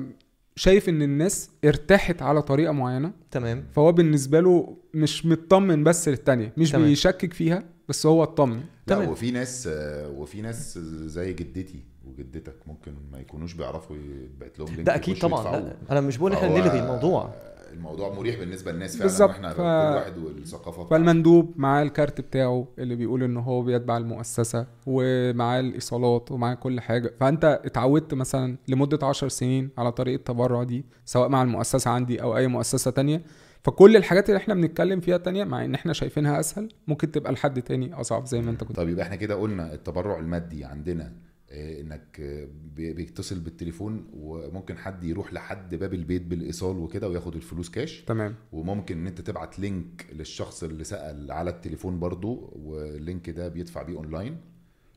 شايف إن الناس ارتاحت على طريقة معينة تمام فهو بالنسبة له مش مطمن بس للتانية مش تمام. بيشكك فيها بس هو اطمن لا تمام. وفي ناس وفي ناس زي جدتي وجدتك ممكن ما يكونوش بيعرفوا يبعت لهم لينك ده أكيد طبعا. لا أنا مش بقول إحنا نلغي الموضوع الموضوع مريح بالنسبة للناس فعلا بالظبط، وإحنا ف- كل واحد والثقافة. فالمندوب معاه الكارت بتاعه اللي بيقول إن هو بيتبع المؤسسة ومعاه الإيصالات ومعاه كل حاجة. فأنت اتعودت مثلا لمدة عشر سنين على طريقة التبرع دي سواء مع المؤسسة عندي أو أي مؤسسة تانية. فكل الحاجات اللي إحنا بنتكلم فيها تانية مع إن إحنا شايفينها أسهل ممكن تبقى لحد تاني أصعب زي ما أنت كنت طب يبقى إحنا كده قلنا التبرع المادي عندنا إنك آه، بي- بيتصل بالتليفون وممكن حد يروح لحد باب البيت بالإيصال وكده وياخد الفلوس كاش. تمام. وممكن إن أنت تبعت link للشخص اللي سأل على التليفون برضو وال link ده بيدفع بيه أونلاين.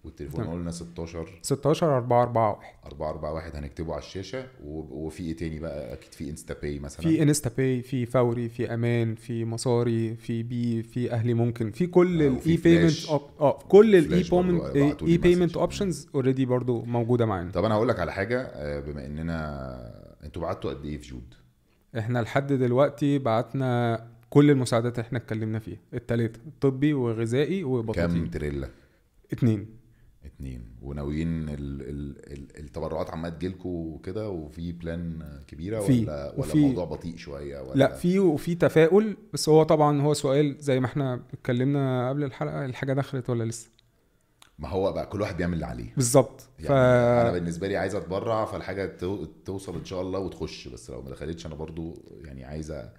والتليفون تمام. قلنا 16 16 4 4 1 441 هنكتبه على الشاشة وفي إيه تاني بقى؟ أكيد في InstaPay مثلا. في InstaPay في فوري في أمان في مصاري في بي في أهلي ممكن في كل آه، ال e-payment. آه كل ال e-payment e-payment. options already برضو موجودة معانا. طب أنا هقول لك على حاجة آه، بما إننا أنتوا بعتوا قد إيه في جود؟ إحنا لحد دلوقتي بعتنا كل المساعدات اللي إحنا اتكلمنا فيها التلاتة طبي وغذائي كام وبطاطين تريلا؟ اتنين. اتنين وناويين ال ال ال التبرعات عماله تجيلكوا وكده وفي بلان كبيرة في، ولا ولا وفي- الموضوع بطيء شوية ولا لا في وفي تفاؤل بس هو طبعا هو سؤال زي ما إحنا اتكلمنا قبل الحلقة الحاجة دخلت ولا لسه؟ ما هو بقى كل واحد بيعمل اللي عليه. بالظبط. يعني ف أنا بالنسبة لي عايز أتبرع فالحاجة تو- توصل إن شاء الله وتخش بس لو ما دخلتش أنا برضو يعني عايزه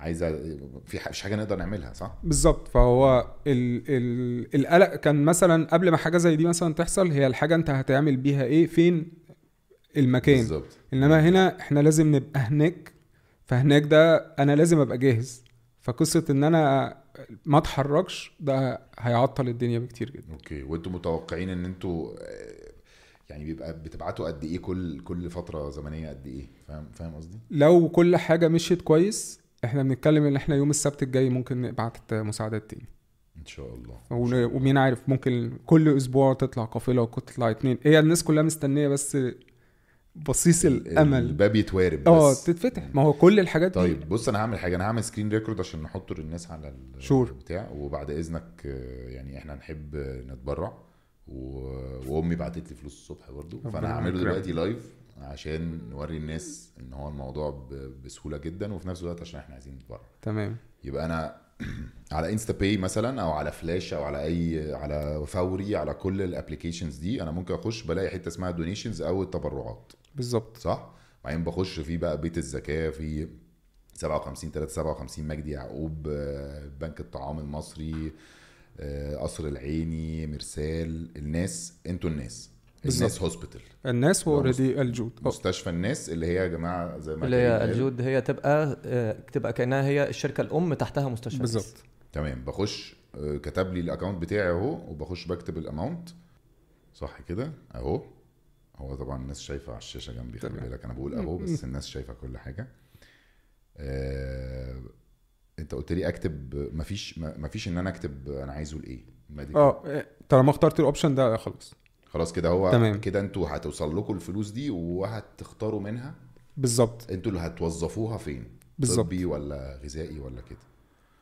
عايزة في مش حاجة نقدر نعملها صح؟ بالظبط. فهو ال ال القلق كان مثلا قبل ما حاجة زي دي مثلا تحصل هي الحاجة أنت هتعمل بيها إيه؟ فين؟ المكان. بالظبط. إنما هنا إحنا لازم نبقى هناك فهناك ده أنا لازم أبقى جاهز. فقصة إن أنا ما أتحركش ده هيعطل الدنيا بكتير جدا. أوكي. وأنتوا متوقعين إن أنتوا آه، يعني بيبقى بتبعتوا قد إيه كل كل فترة زمنية قد إيه؟ فاهم فاهم قصدي؟ لو كل حاجة مشيت كويس إحنا بنتكلم ان إحنا يوم السبت الجاي ممكن نبعت مساعدات تاني إن شاء الله. ومين عارف ممكن كل أسبوع تطلع قافلة وكنت تطلع اتنين. هي الناس كلها مستنية بس بصيص الأمل. الباب يتوارب آه بس. تتفتح. ما هو كل الحاجات دي. طيب بص أنا هعمل حاجة. أنا هعمل screen record عشان نحطه للناس على Sure. بتاع وبعد إذنك آه، يعني إحنا نحب آه، نتبرع. و... وأمي بعتت لي فلوس الصبح برضو. ربنا فأنا هعمله. دلوقتي live عشان نوري الناس إن هو الموضوع. بسهولة جدا وفي نفس الوقت عشان إحنا عايزين نتبرع تمام. يبقى أنا <clears throat> على InstaPay مثلا أو على فلاش أو على أي على فوري على كل ال applications دي أنا ممكن أخش بلاقي حتة اسمها donations أو التبرعات. بالظبط. صح؟ بعدين بخش في بقى بيت الزكاة في 57 3 57 مجدي يعقوب آه، بنك الطعام المصري آه، قصر العيني مرسال الناس أنتوا الناس. الناس. hospital الناس هو already الجود. مستشفى الناس اللي هي يا جماعة زي ما اللي هي. الجود هي تبقى آه، تبقى كأنها هي الشركة الأم تحتها مستشفى الناس. بالظبط. تمام. بخش آه، كتب لي ال account بتاعي أهو وبخش بكتب ال amount. صح كده؟ أهو. هو طبعا الناس شايفة على الشاشة جنبي خلي. بالك. أنا بقول أهو بس الناس شايفة كل حاجة. آه، أنت قلت لي أكتب مفيش مفيش إن أنا أكتب أنا عايزه لإيه. آه طالما اخترت ال option ده خلاص. خلاص كده هو تمام. كده أنتوا هتوصل لكم الفلوس دي وهتختاروا منها؟ بالظبط. أنتوا اللي هتوظفوها فين؟ بالظبط. طبي ولا غذائي ولا كده؟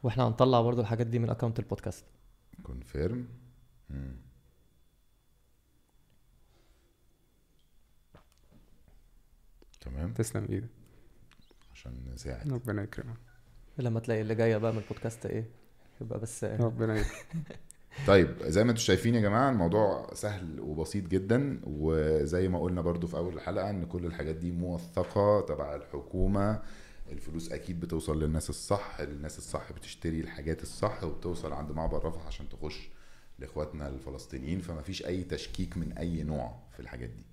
وإحنا هنطلع برضو الحاجات دي من account ال podcast. كونفيرم تمام. تسلم إيدك. عشان نساعد. ربنا يكرمك. لما تلاقي اللي جاية بقى من البودكاست إيه يبقى بس ربنا يكرمك. <laughs> طيب زي ما أنتم شايفين يا جماعة الموضوع سهل وبسيط جدا. وزي ما قلنا برضو في أول الحلقة إن كل الحاجات دي موثقة تبع الحكومة. الفلوس أكيد بتوصل للناس الصح الناس الصح بتشتري الحاجات الصح وبتوصل عند معبر رفح عشان تخش لإخواتنا الفلسطينيين. فما فيش أي تشكيك من أي نوع في الحاجات دي.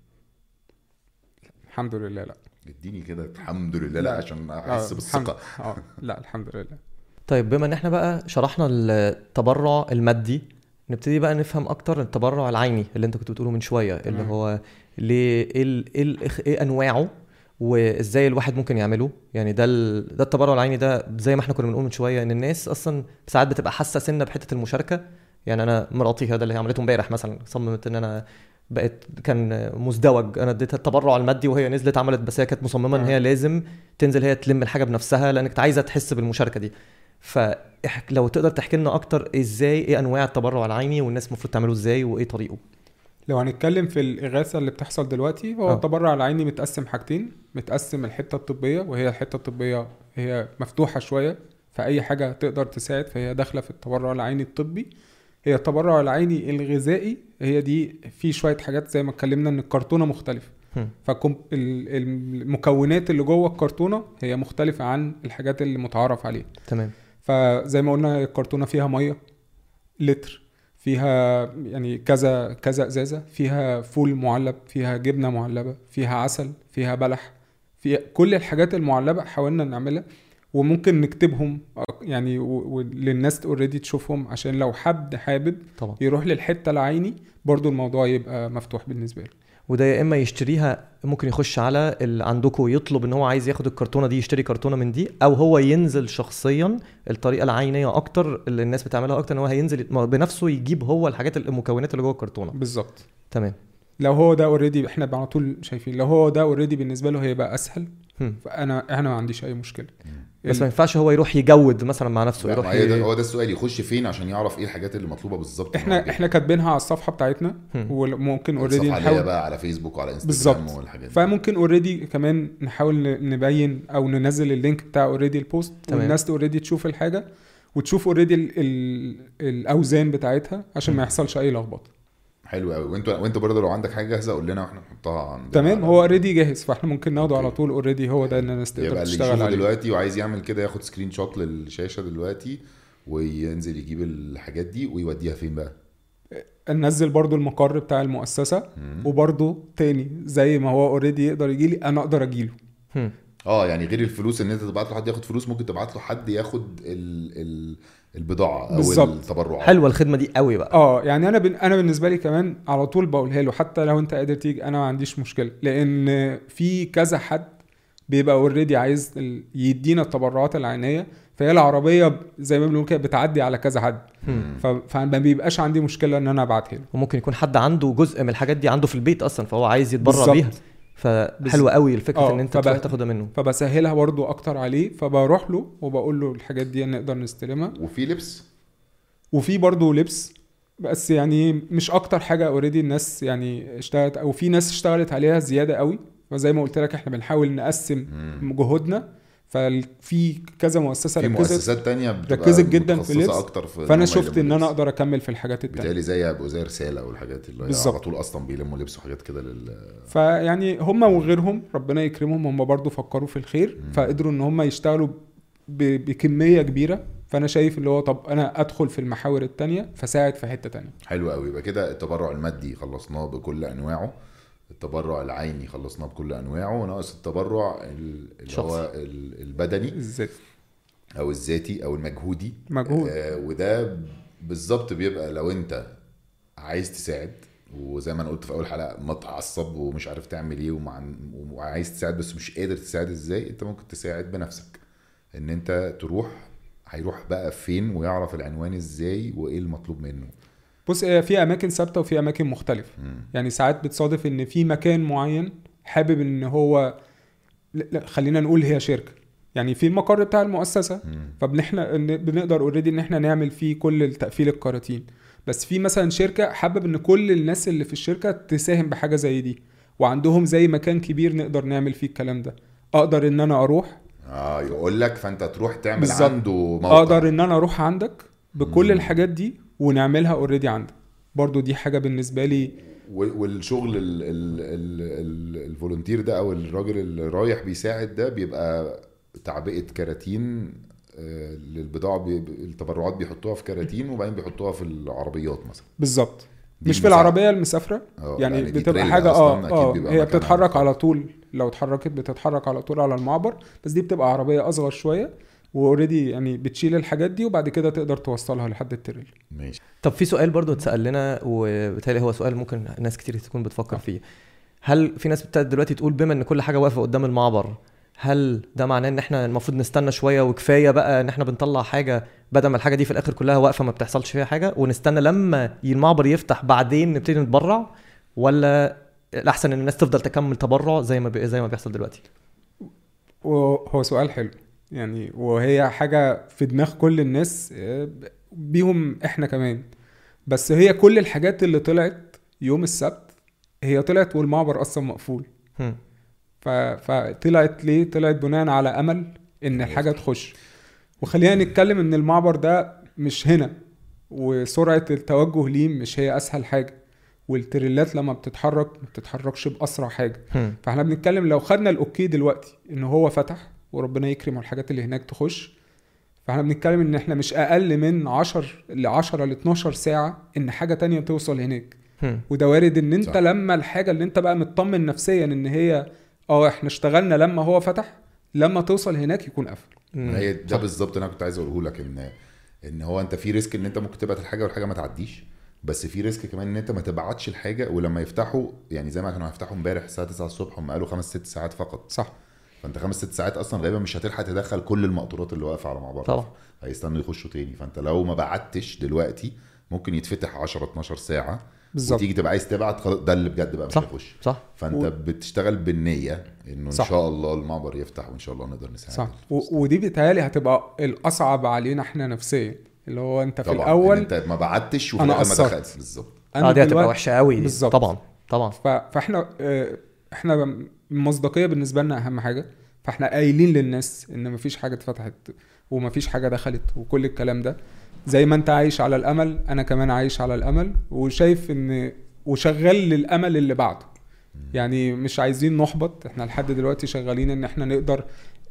الحمد لله لا. اديني كده الحمد لله لا. لا. عشان آه، احس الحمد- بالثقة. آه لا الحمد لله. طيب بما إن إحنا بقى شرحنا التبرع المادي نبتدي بقى نفهم أكتر التبرع العيني اللي أنت كنت بتقوله من شوية اللي. هو ليه إيه ال- إيه, أنواعه وإزاي الواحد ممكن يعمله يعني ده ال... ده التبرع العيني ده زي ما إحنا كنا بنقول من شوية إن الناس أصلا ساعات بتبقى حاسة سنة بحتة المشاركة يعني أنا مراتي هذا اللي هي عملته امبارح مثلا صممت إن أنا بقت كان مزدوج أنا اديتها التبرع المادي وهي نزلت عملت بس هي كانت مصممة إن. هي لازم تنزل هي تلم الحاجة بنفسها لأنك عايزة تحس بالمشاركة دي فلو تقدر تحكي لنا أكتر إزاي إيه أنواع التبرع العيني والناس المفروض تعمله إزاي وإيه طريقه؟ لو هنتكلم في الإغاثة اللي بتحصل دلوقتي هو آه. التبرع العيني متقسم حاجتين متقسم الحتة الطبية وهي الحتة الطبية هي مفتوحة شوية فأي حاجة تقدر تساعد فهي داخلة في التبرع العيني الطبي. هي التبرع العيني الغذائي هي دي في شوية حاجات زي ما اتكلمنا إن الكرتونة مختلفة. هم. فالمكونات اللي جوه الكرتونة هي مختلفة عن الحاجات اللي متعارف عليها. تمام. فزي ما قلنا الكرتونة فيها مية لتر فيها يعني كذا كذا إزازة فيها فول معلب فيها جبنة معلبة فيها عسل فيها بلح فيها كل الحاجات المعلبة حاولنا نعملها وممكن نكتبهم يعني للناس اوريدي تشوفهم عشان لو حد حابب طبعا. يروح للحتة العيني برضو الموضوع يبقى مفتوح بالنسبة له. وده يا إما يشتريها ممكن يخش على اللي عندكم يطلب إن هو عايز ياخد الكرتونة دي يشتري كرتونة من دي أو هو ينزل شخصيا الطريقة العينية أكتر اللي الناس بتعملها أكتر إن هو هينزل بنفسه يجيب هو الحاجات المكونات اللي جوه الكرتونة. بالظبط. تمام. لو هو ده already إحنا على طول شايفين لو هو ده already بالنسبة له هيبقى أسهل هم. فانا أنا ما عنديش أي مشكلة. بس ما ينفعش هو يروح يجود مثلا مع نفسه يروح ما هي ده. هو ده السؤال يخش فين عشان يعرف إيه الحاجات اللي مطلوبة بالظبط إحنا. إحنا كاتبينها على الصفحة بتاعتنا. وممكن already نحاول بقى على فيسبوك وعلى انستجرام بالظبط. والحاجات دي فممكن already كمان نحاول ن- نبين أو ننزل ال link بتاع already ال post تمام. والناس already تشوف الحاجة وتشوف already ال ال الأوزان بتاعتها عشان ما. يحصلش أي لخبطة حلو قوي وانت وانت برضه لو عندك حاجة جاهزة قول لنا وإحنا نحطها عند تمام هو already جاهز فاحنا ممكن ناخده على. طول already هو ده ان الناس تقدر يبقى اللي تشتغل يشوفه عليه دلوقتي وعايز يعمل كده ياخد screenshot للشاشة دلوقتي وينزل يجيب الحاجات دي ويوديها فين بقى ننزل برضو المقر بتاع المؤسسة. وبرضو تاني زي ما هو already يقدر يجي لي أنا أقدر أجيله هم. آه يعني غير الفلوس إن أنت تبعت له حد ياخد فلوس ممكن تبعت له حد ياخد ال ال البضاعة أو بالظبط. التبرعات حلوة الخدمة دي قوي بقى آه يعني أنا بن... أنا بالنسبة لي كمان على طول بقولها له حتى لو أنت قادر تيجي أنا ما عنديش مشكلة لأن في كذا حد بيبقى اوريدي عايز يدينا التبرعات العينية فهي العربية زي ما بنقول كده بتعدي على كذا حد. ف... فما بيبقاش عندي مشكلة إن أنا أبعتها له وممكن يكون حد عنده جزء من الحاجات دي عنده في البيت أصلا فهو عايز يتبرع بالظبط. بيها فحلو قوي الفكرة آه، إن أنت تروح تاخدها منه. فبسهلها برضو أكتر عليه فبروح له وبقول له الحاجات دي نقدر نستلمها. وفي لبس؟ وفي برضو لبس بس يعني مش أكتر حاجة اوريدي الناس يعني اشتغلت أو في ناس اشتغلت عليها زيادة قوي. فزي ما قلت لك إحنا بنحاول نقسم مم. جهودنا. ففي كذا مؤسسة في ركزت مؤسسات تانية ركزت جدا في اللبس، أكتر في فأنا شفت إن أنا لبس. أقدر أكمل في الحاجات التانية بيتهيألي زي أبو زي رساله والحاجات اللي. على طول أصلا بيلموا لبس وحاجات كده لل فيعني هم وغيرهم ربنا يكرمهم هم برضو فكروا في الخير مم. فقدروا إن هم يشتغلوا ب- بكمية كبيرة فأنا شايف اللي هو طب أنا أدخل في المحاور التانية فساعد في حتة تانية حلو قوي يبقى كده التبرع المادي خلصناه بكل أنواعه التبرع العيني خلصناه بكل أنواعه وناقص التبرع ال- اللي. هو ال- البدني إزاي أو الذاتي أو المجهودي. مجهود. آه وده بالظبط بيبقى لو أنت عايز تساعد وزي ما أنا قلت في أول حلقة متعصب ومش عارف تعمل إيه ومع وعايز تساعد بس مش قادر تساعد إزاي أنت ممكن تساعد بنفسك. إن أنت تروح هيروح بقى فين ويعرف العنوان إزاي وإيه المطلوب منه. بص هي في أماكن ثابتة وفي أماكن مختلفة مم. يعني ساعات بتصادف إن في مكان معين حابب إن هو لا خلينا نقول هي شركة يعني في المقر بتاع المؤسسة. فبنحنا بنقدر اوريدي إن إحنا نعمل فيه كل التقفيل الكراتين بس في مثلا شركة حابب إن كل الناس اللي في الشركة تساهم بحاجة زي دي وعندهم زي مكان كبير نقدر نعمل فيه الكلام ده أقدر إن أنا أروح آه يقول لك فأنت تروح تعمل بالظبط. عنده موقع أقدر إن أنا أروح عندك بكل مم. الحاجات دي ونعملها already عندك. برضو دي حاجة بالنسبة لي والشغل ال- ال- ال- ال- ال volunteer ده أو الراجل اللي رايح بيساعد ده بيبقى تعبئة كراتين آه، للبضاعة بي... التبرعات بيحطوها في كراتين وبعدين بيحطوها في العربيات مثلا. بالظبط. مش في. العربية المسافرة؟ آه، يعني دي بتبقى حاجة آه آه بيبقى هي بتتحرك. على طول. لو اتحركت بتتحرك على طول على المعبر بس دي بتبقى عربية أصغر شوية. و already يعني بتشيل الحاجات دي وبعد كده تقدر توصلها لحد ال trailer. ماشي. طب في سؤال برضو اتسال لنا وبالتالي هو سؤال ممكن ناس كتير تكون بتفكر آه. فيه. هل في ناس ابتدت دلوقتي تقول بما إن كل حاجة واقفة قدام المعبر هل ده معناه إن إحنا المفروض نستنى شوية وكفاية بقى إن إحنا بنطلع حاجة بدل ما الحاجة دي في الآخر كلها واقفة ما بتحصلش فيها حاجة؟ ونستنى لما المعبر يفتح بعدين نبتدي نتبرع ولا الأحسن إن الناس تفضل تكمل تبرع زي ما بي... زي ما بيحصل دلوقتي؟ وهو سؤال حلو. يعني وهي حاجة في دماغ كل الناس آه، بيهم إحنا كمان. بس هي كل الحاجات اللي طلعت يوم السبت هي طلعت والمعبر أصلا مقفول. ف... فطلعت ليه؟ طلعت بناء على أمل إن الحاجة تخش. وخلينا نتكلم إن المعبر ده مش هنا وسرعة التوجه ليه مش هي أسهل حاجة. والتريلات لما بتتحرك ما بتتحركش بأسرع حاجة. فإحنا بنتكلم لو خدنا الأوكي دلوقتي إن هو فتح وربنا يكرم والحاجات اللي هناك تخش فاحنا بنتكلم إن إحنا مش أقل من 10 ل 10 ل 12 ساعة إن حاجة تانية توصل هناك. وده وارد إن أنت صح. لما الحاجة اللي أنت بقى مطمن نفسيا إن هي آه إحنا اشتغلنا لما هو فتح لما توصل هناك يكون قفل. هي ده. بالظبط أنا كنت عايز أقوله لك إن إن هو أنت في risk إن أنت ممكن تبعت الحاجة والحاجة ما تعديش بس في risk كمان إن أنت ما تبعتش الحاجة ولما يفتحوا يعني زي ما كانوا هيفتحوا إمبارح الساعة 9 الصبح هم قالوا خمس ست ساعات فقط صح فانت خمس ست ساعات أصلا غالبا مش هتلحق تدخل كل المقطورات اللي واقفة على معبر طبعا. هيستنوا يخشوا تاني. فانت لو ما بعتش دلوقتي ممكن يتفتح 10 12 ساعة. بالظبط. وتيجي تبقى عايز تبعت خلاص ده اللي بجد بقى مش صح. هيخش. صح. فانت و- بتشتغل بالنية إنه إن صح. شاء الله المعبر يفتح وإن شاء الله نقدر نساعد. صح. و- ودي بيتهيألي هتبقى الأصعب علينا إحنا نفسيا. اللي هو أنت في طبعا الأول إن أنت ما بعتش وفي أنا الآخر ما. دخلتش. بالظبط. آه دي هتبقى وحشة قوي بالظبط. طبعا طبعا. ف... فإحنا آه، إحنا المصداقية بالنسبة لنا أهم حاجة فإحنا قايلين للناس إن مفيش حاجة اتفتحت ومفيش حاجة دخلت وكل الكلام ده. زي ما أنت عايش على الأمل أنا كمان عايش على الأمل وشايف إن وشغال للأمل اللي بعده. يعني مش عايزين نحبط إحنا لحد دلوقتي شغالين إن إحنا نقدر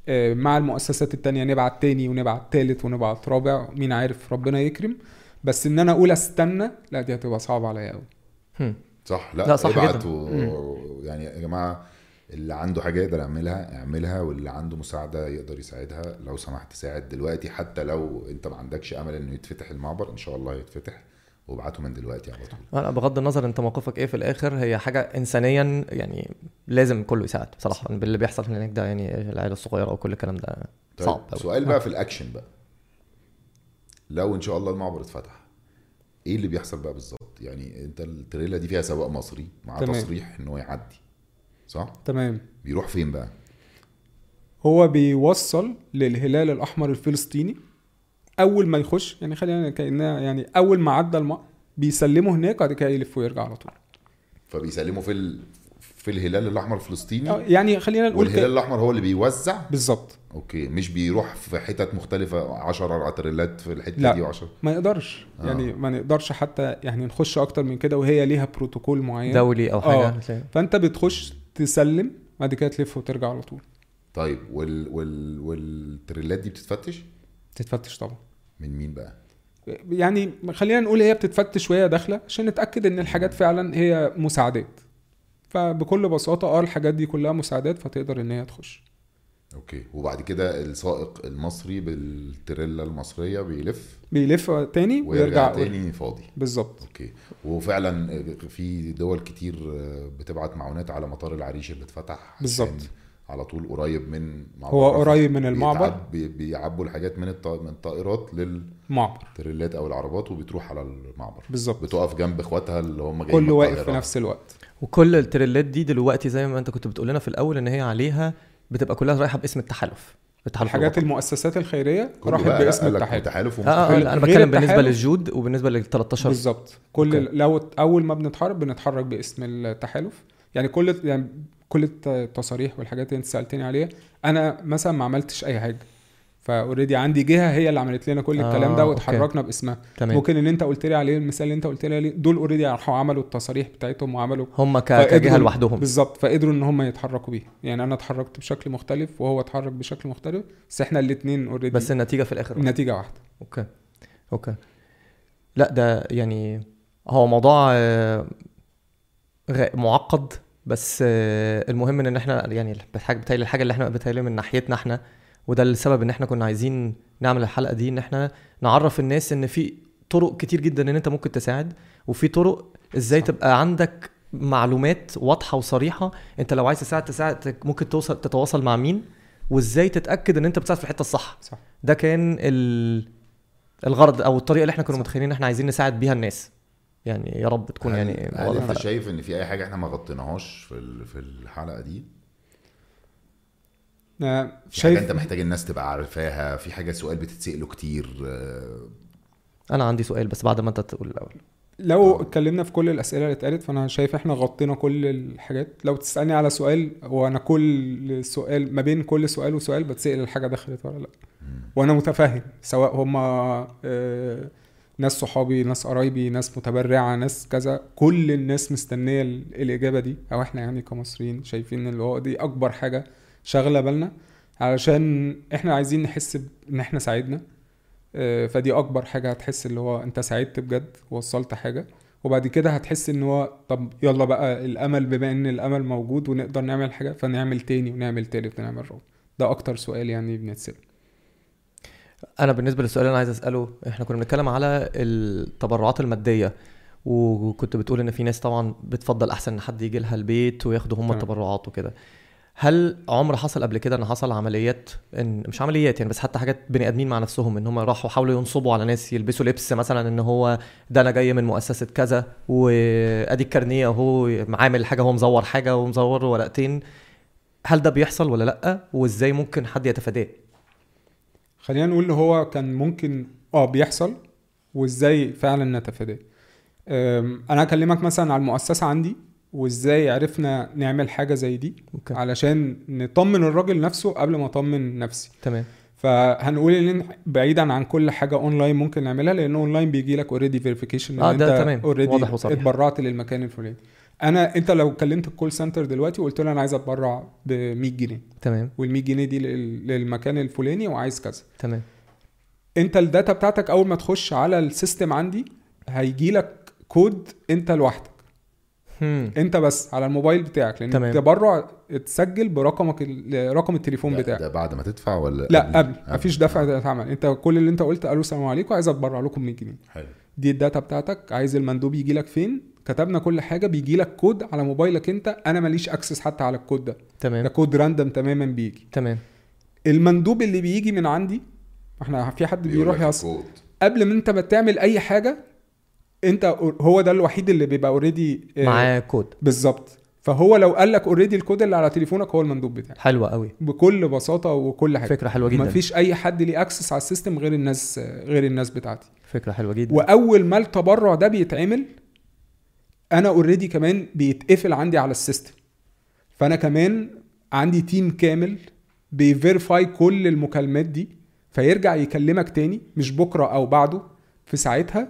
آه، مع المؤسسات التانية نبعت تاني ونبعت تالت ونبعت رابع مين عارف ربنا يكرم. بس إن أنا أقول أستنى لا دي هتبقى صعبة عليا قوي. صح لا, لا، صح ابعت جدا. و... يعني يا جماعة اللي عنده حاجة يقدر يعملها اعملها واللي عنده مساعدة يقدر يساعدها. لو سمحت ساعد دلوقتي حتى لو انت ما عندكش أمل إنه يتفتح المعبر إن شاء الله يتفتح. وابعته من دلوقتي على طول. لا بغض النظر أنت موقفك إيه في الآخر هي حاجة انسانيا يعني لازم كله يساعد بصراحة. باللي بيحصل هناك ده يعني العيلة الصغيرة وكل الكلام ده طيب صعب أوي. سؤال بقى في الأكشن بقى. لو إن شاء الله المعبر اتفتح إيه اللي بيحصل بقى بالظبط؟ يعني أنت التريلا دي فيها سواق مصري مع تمام. تصريح انه يعدي. صح؟ تمام. بيروح فين بقى؟ هو بيوصل للهلال الأحمر الفلسطيني. أول ما يخش يعني خلينا كانها يعني أول ما عدى الماء بيسلمه هناك بعد كده يلف ويرجع على طول. فبيسلموا في ال... في الهلال الأحمر الفلسطيني؟ آه، يعني خلينا نقول والهلال كده الأحمر هو اللي بيوزع؟ بالظبط. أوكي مش بيروح في حتت مختلفة 10 تريلات في الحتة لا. دي و10 ما يقدرش. آه. يعني ما نقدرش حتى يعني نخش أكتر من كده وهي ليها بروتوكول معين. دولي أو حاجة آه. فأنت بتخش تسلم بعد كده تلف وترجع على طول. طيب وال... وال... والتريلات دي بتتفتش؟ تتفتش طبعا. من مين بقى؟ يعني خلينا نقول هي بتتفتش وهي داخلة عشان نتأكد إن الحاجات فعلا هي مساعدات. فبكل بساطة آه الحاجات دي كلها مساعدات فتقدر إن هي تخش. okay. وبعد كده السائق المصري بالتريلا المصرية بيلف بيلف تاني ويرجع ويرجع تاني فاضي. بالظبط. okay. وفعلا في دول كتير بتبعت معونات على مطار العريش اللي اتفتح بالظبط. على طول قريب من معبر هو. قريب من المعبر بيعبوا الحاجات من الط... من الطائرات معبر للتريلات أو العربات وبتروح على المعبر بالظبط. بتقف جنب إخواتها اللي هم جايين كله واقف في. نفس الوقت. وكل التريلات دي دلوقتي زي ما أنت كنت بتقول لنا في الأول إن هي عليها بتبقى كلها رايحة باسم التحالف. التحالف الحاجات الوطني. المؤسسات الخيرية راحت باسم التحالف. تحالف آه آه غير- لا، أنا بتكلم بالنسبة التحالف. للجود وبالنسبة لل 13 بالظبط. كل okay. لو أول ما بنتحرك بنتحرك باسم التحالف. يعني كل يعني كل الت- التصاريح والحاجات اللي أنت سألتني عليها أنا مثلا ما عملتش أي حاجة. ف already عندي جهة هي اللي عملت لنا كل آه، الكلام ده okay. واتحركنا باسمها. تمام. ممكن اللي أنت قلت لي عليه المثال اللي أنت قلت لي عليه دول already راحوا عملوا التصاريح بتاعتهم وعملوا هم كجهة لوحدهم. بالظبط. فقدروا إن هم يتحركوا بيه يعني أنا اتحركت بشكل مختلف وهو اتحرك بشكل مختلف بس إحنا الاثنين already بس النتيجة في الآخر النتيجه واحدة. okay. أوكي. لا ده يعني هو موضوع آه، معقد بس آه، المهم إن إحنا يعني الحاجة بتاعي الحاجة اللي إحنا بتاعي من ناحيتنا إحنا وده السبب إن إحنا كنا عايزين نعمل الحلقة دي إن إحنا نعرف الناس إن في طرق كتير جدا إن أنت ممكن تساعد وفي طرق إزاي صح. تبقى عندك معلومات واضحة وصريحة أنت لو عايز تساعد تساعد ممكن توصل تتواصل مع مين وإزاي تتأكد إن أنت بتساعد في الحتة الصح صح ده كان ال... الغرض أو الطريقة اللي إحنا كنا متخيلين إن إحنا عايزين نساعد بيها الناس يعني يا رب تكون هل- يعني هل. أنت شايف إن في أي حاجة إحنا ما غطيناهاش في ال- في الحلقة دي آه، في حاجة شايف انت محتاج الناس تبقى عارفاها في حاجة سؤال بتتسأله كتير آه، أنا عندي سؤال بس بعد ما أنت تقول الأول. لو آه. اتكلمنا في كل الأسئلة اللي اتقالت فأنا شايف إحنا غطينا كل الحاجات. لو تسألني على سؤال وأنا كل سؤال ما بين كل سؤال وسؤال بتسأل الحاجة دخلت ولا لأ. وأنا متفاهم سواء هم ناس صحابي ناس قرايبي ناس متبرعة ناس كذا كل الناس مستنية ال- الإجابة دي. أو إحنا يعني كمصريين شايفين اللي هو دي أكبر حاجة شاغله بالنا علشان إحنا عايزين نحس ان إحنا ساعدنا. آه، فدي أكبر حاجة هتحس اللي هو انت ساعدت بجد وصلت حاجة. وبعد كده هتحس ان هو طب يلا بقى الأمل بما ان الأمل موجود ونقدر نعمل حاجة فنعمل تاني ونعمل تالت ونعمل رابع. ده أكتر سؤال يعني بنتسأل. أنا بالنسبة للسؤال اللي أنا عايز أسأله إحنا كنا بنتكلم على التبرعات المادية وكنت بتقول إن في ناس طبعا بتفضل أحسن إن حد يجي لها البيت وياخدوا هم. التبرعات وكده. هل عمر حصل قبل كده إن حصل عمليات ان مش عمليات يعني بس حتى حاجات بني آدمين مع نفسهم إن هم راحوا حاولوا ينصبوا على ناس يلبسوا لبس مثلا إن هو ده أنا جاي من مؤسسة كذا وأدي الكارنيه أهو عامل حاجة هو مزور حاجة ومزور ورقتين. هل ده بيحصل ولا لأ؟ وإزاي ممكن حد يتفاداه؟ خلينا نقول إن هو كان ممكن آه بيحصل وإزاي فعلا نتفاداه. أنا هكلمك مثلا على المؤسسة عندي. وإزاي عرفنا نعمل حاجة زي دي okay. علشان نطمن الراجل نفسه قبل ما أطمن نفسي. تمام. فهنقول إن بعيدا عن كل حاجة اونلاين ممكن نعملها لأن اونلاين بيجي لك already verification آه، ده تمام. وصريح. اتبرعت للمكان الفلاني. أنا أنت لو كلمت ال call center دلوقتي وقلت له أنا عايز أتبرع ب 100 جنيه تمام. وال 100 جنيه دي لل- للمكان الفلاني وعايز كذا. تمام. أنت ال data بتاعتك أول ما تخش على ال system عندي هيجي لك كود أنت لوحدك. هم. انت بس على الموبايل بتاعك لأن تمام. التبرع اتسجل برقمك ال- رقم التليفون ده, بتاعك. ده بعد ما تدفع ولا لا قبل؟ مفيش دفع آه. ده اتعمل. انت كل اللي انت قلت قالوا السلام عليكم عايز اتبرع لكم 100 جنيه. حلو. دي ال data بتاعتك عايز المندوب يجي لك فين؟ كتبنا كل حاجة بيجي لك كود على موبايلك انت. أنا ماليش access حتى على الكود ده. ده تمام code random تماما بيجي. تمام. المندوب اللي بيجي من عندي إحنا في حد بيروح لك يص... الكود. قبل ما انت ما تعمل اي حاجة انت هو ده الوحيد اللي بيبقى اوريدي معاه كود. بالظبط. فهو لو قال لك already ال code اللي على تليفونك هو المندوب بتاعك. حلوة قوي. بكل بساطة وكل حاجة. فكرة حلوة جدا. مفيش أي حد ليه access على ال system غير الناس غير الناس بتاعتي. فكرة حلوة جدا. وأول ما التبرع ده بيتعمل أنا already كمان بيتقفل عندي على ال system. فأنا كمان عندي team كامل بي verify كل المكالمات دي فيرجع يكلمك تاني مش بكرة أو بعده في ساعتها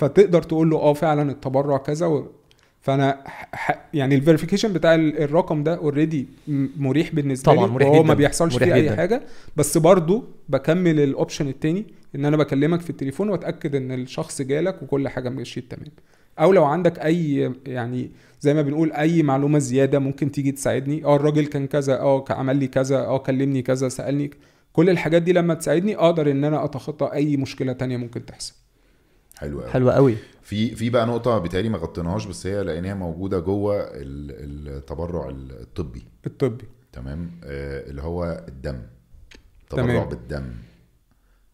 فتقدر تقول له آه فعلا التبرع كذا و... فأنا ح... يعني ال verification بتاع ال- الرقم ده already مريح بالنسبة طبعاً، لي مريح. ما بيحصلش فيه أي. حاجة. بس برضو بكمل الاوبشن التاني إن أنا بكلمك في التليفون وأتأكد إن الشخص جالك وكل حاجة مشيت تمام. أو لو عندك أي يعني زي ما بنقول أي معلومة زيادة ممكن تيجي تساعدني. آه الراجل كان كذا آه عمل لي كذا آه كلمني كذا سألني. كل الحاجات دي لما تساعدني أقدر إن أنا أتخطى أي مشكلة تانية ممكن تحصل. حلو قوي. حلوة قوي. في في بقى نقطة بالتالي ما غطيناهاش بس هي لقيناها موجودة جوه ال- التبرع الطبي. الطبي. تمام؟ آه اللي هو الدم. تبرع تمام. بالدم.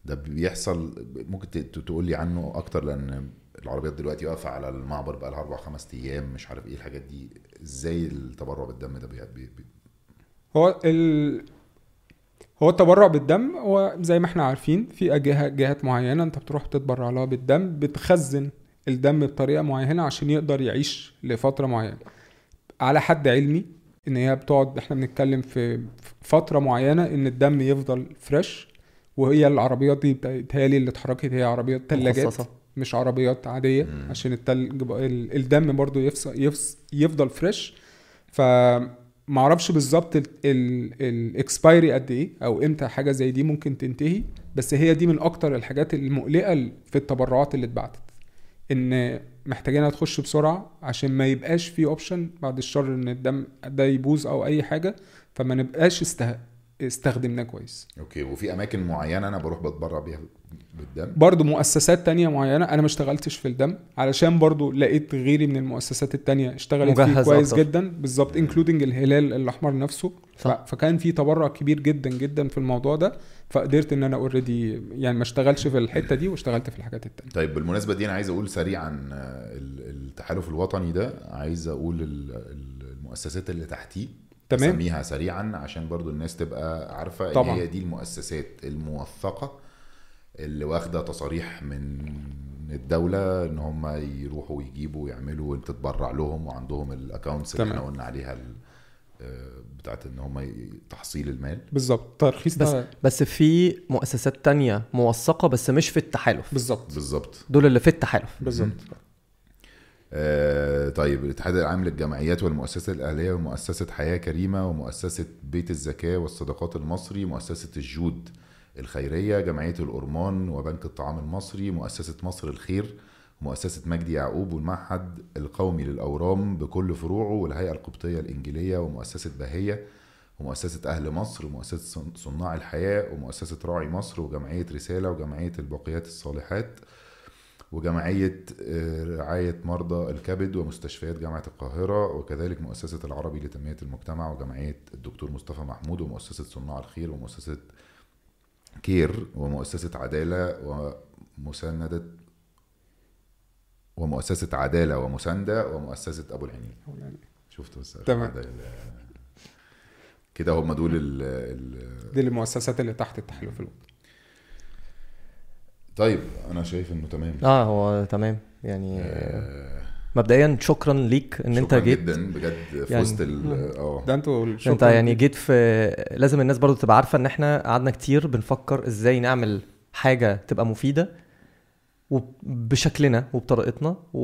ده بيحصل ممكن تقول لي عنه أكتر؟ لأن العربيات دلوقتي واقفة على المعبر بقى لها أربع خمس أيام مش عارف إيه الحاجات دي. إزاي التبرع بالدم ده بي... بي... بي... هو ال... هو التبرع بالدم هو زي ما إحنا عارفين في جهات معينة انت بتروح تتبرع لها بالدم بتخزن الدم بطريقة معينة عشان يقدر يعيش لفترة معينة على حد علمي ان هي بتقعد إحنا بنتكلم في فترة معينة ان الدم يفضل fresh وهي العربيات دي بتهيألي اللي اتحركت هي عربيات تلاجات مخصصة. مش عربيات عادية مم. عشان التلج ال- الدم برضو يفص يفص يفضل فريش ف ما أعرفش بالظبط ال expiry قد إيه أو إمتى حاجة زي دي ممكن تنتهي بس هي دي من أكتر الحاجات المقلقة في التبرعات اللي اتبعتت. إن محتاجينها تخش بسرعة عشان ما يبقاش في option بعد الشر إن الدم ده يبوظ أو أي حاجة فما نبقاش استه... استخدمناه كويس okay وفي أماكن معينة أنا بروح بتبرع بيها بالدم برضو مؤسسات تانية معينة أنا ما اشتغلتش في الدم علشان برضو لقيت غيري من المؤسسات التانية اشتغلت فيه مجهز كويس أكتر. جدا بالظبط including الهلال الأحمر نفسه. صح. فكان في تبرع كبير جدا جدا في الموضوع ده فقدرت إن أنا already يعني ما اشتغلش في الحتة دي واشتغلت في الحاجات التانية طيب بالمناسبة دي أنا عايز أقول سريعا آه، ال- التحالف الوطني ده عايز أقول ال- ال- المؤسسات اللي تحتيه تمام. اسميها سريعا عشان برضو الناس تبقى عارفة إن طبعا. هي دي المؤسسات الموثقة اللي واخدة تصاريح من الدولة إن هم يروحوا ويجيبوا ويعملوا وأنت تتبرع لهم وعندهم الاكونتس اللي. إحنا قلنا عليها آه، بتاعت إن هم تحصيل المال. بالظبط. ترخيص بس ده بس في مؤسسات تانية موثقة بس مش في التحالف. بالظبط. بالظبط. دول اللي في التحالف. بالظبط. آه طيب الاتحاد العام للجمعيات والمؤسسات الأهلية ومؤسسة حياة كريمة ومؤسسة بيت الزكاة والصدقات المصري مؤسسة الجود الخيرية جمعية الأورمان وبنك الطعام المصري مؤسسة مصر الخير مؤسسة مجدي يعقوب والمعهد القومي للأورام بكل فروعه والهيئة القبطية الإنجيلية ومؤسسة بهية ومؤسسة أهل مصر ومؤسسة صن- صناع الحياة ومؤسسة راعي مصر وجمعية رسالة وجمعية الباقيات الصالحات. وجمعية آه، رعاية مرضى الكبد ومستشفيات جامعة القاهرة وكذلك مؤسسة العربي لتنمية المجتمع وجمعية الدكتور مصطفى محمود ومؤسسة صناع الخير ومؤسسة كير ومؤسسة عدالة ومساندة ومؤسسة عدالة ومساندة ومؤسسة أبو العينين. شفت بس تمام. كده هم دول ال ال دي المؤسسات اللي تحت التحالف الوطني. طيب أنا شايف إنه تمام. آه هو تمام. يعني آه، مبدئيا شكرا ليك إن أنت شكراً جيت. جدا بجد في يعني- وسط آه. ده أنتوا أنت يعني. جيت في لازم الناس برضو تبقى عارفة إن إحنا قعدنا كتير بنفكر إزاي نعمل حاجة تبقى مفيدة وبشكلنا وبطريقتنا و...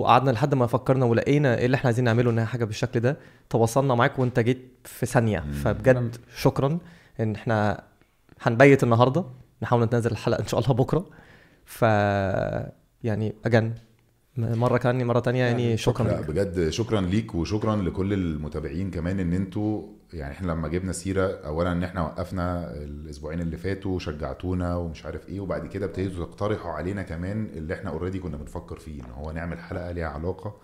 وقعدنا لحد ما فكرنا ولقينا إيه اللي إحنا عايزين نعمله إنها حاجة بالشكل ده. تواصلنا معاك وأنت جيت في ثانية. فبجد شكرا إن إحنا هنبيت النهارده. نحاول ننزل الحلقة إن شاء الله بكرة. ف يعني اجن مرة كاني مرة تانية يعني يعني شكرا لا لك. بجد شكرا ليك وشكرا لكل المتابعين كمان إن أنتوا يعني إحنا لما جبنا سيرة اولا إن إحنا وقفنا الأسبوعين اللي فاتوا وشجعتونا ومش عارف إيه وبعد كده ابتديتوا تقترحوا علينا كمان اللي إحنا اوريدي كنا بنفكر فيه إن هو نعمل حلقة ليها علاقة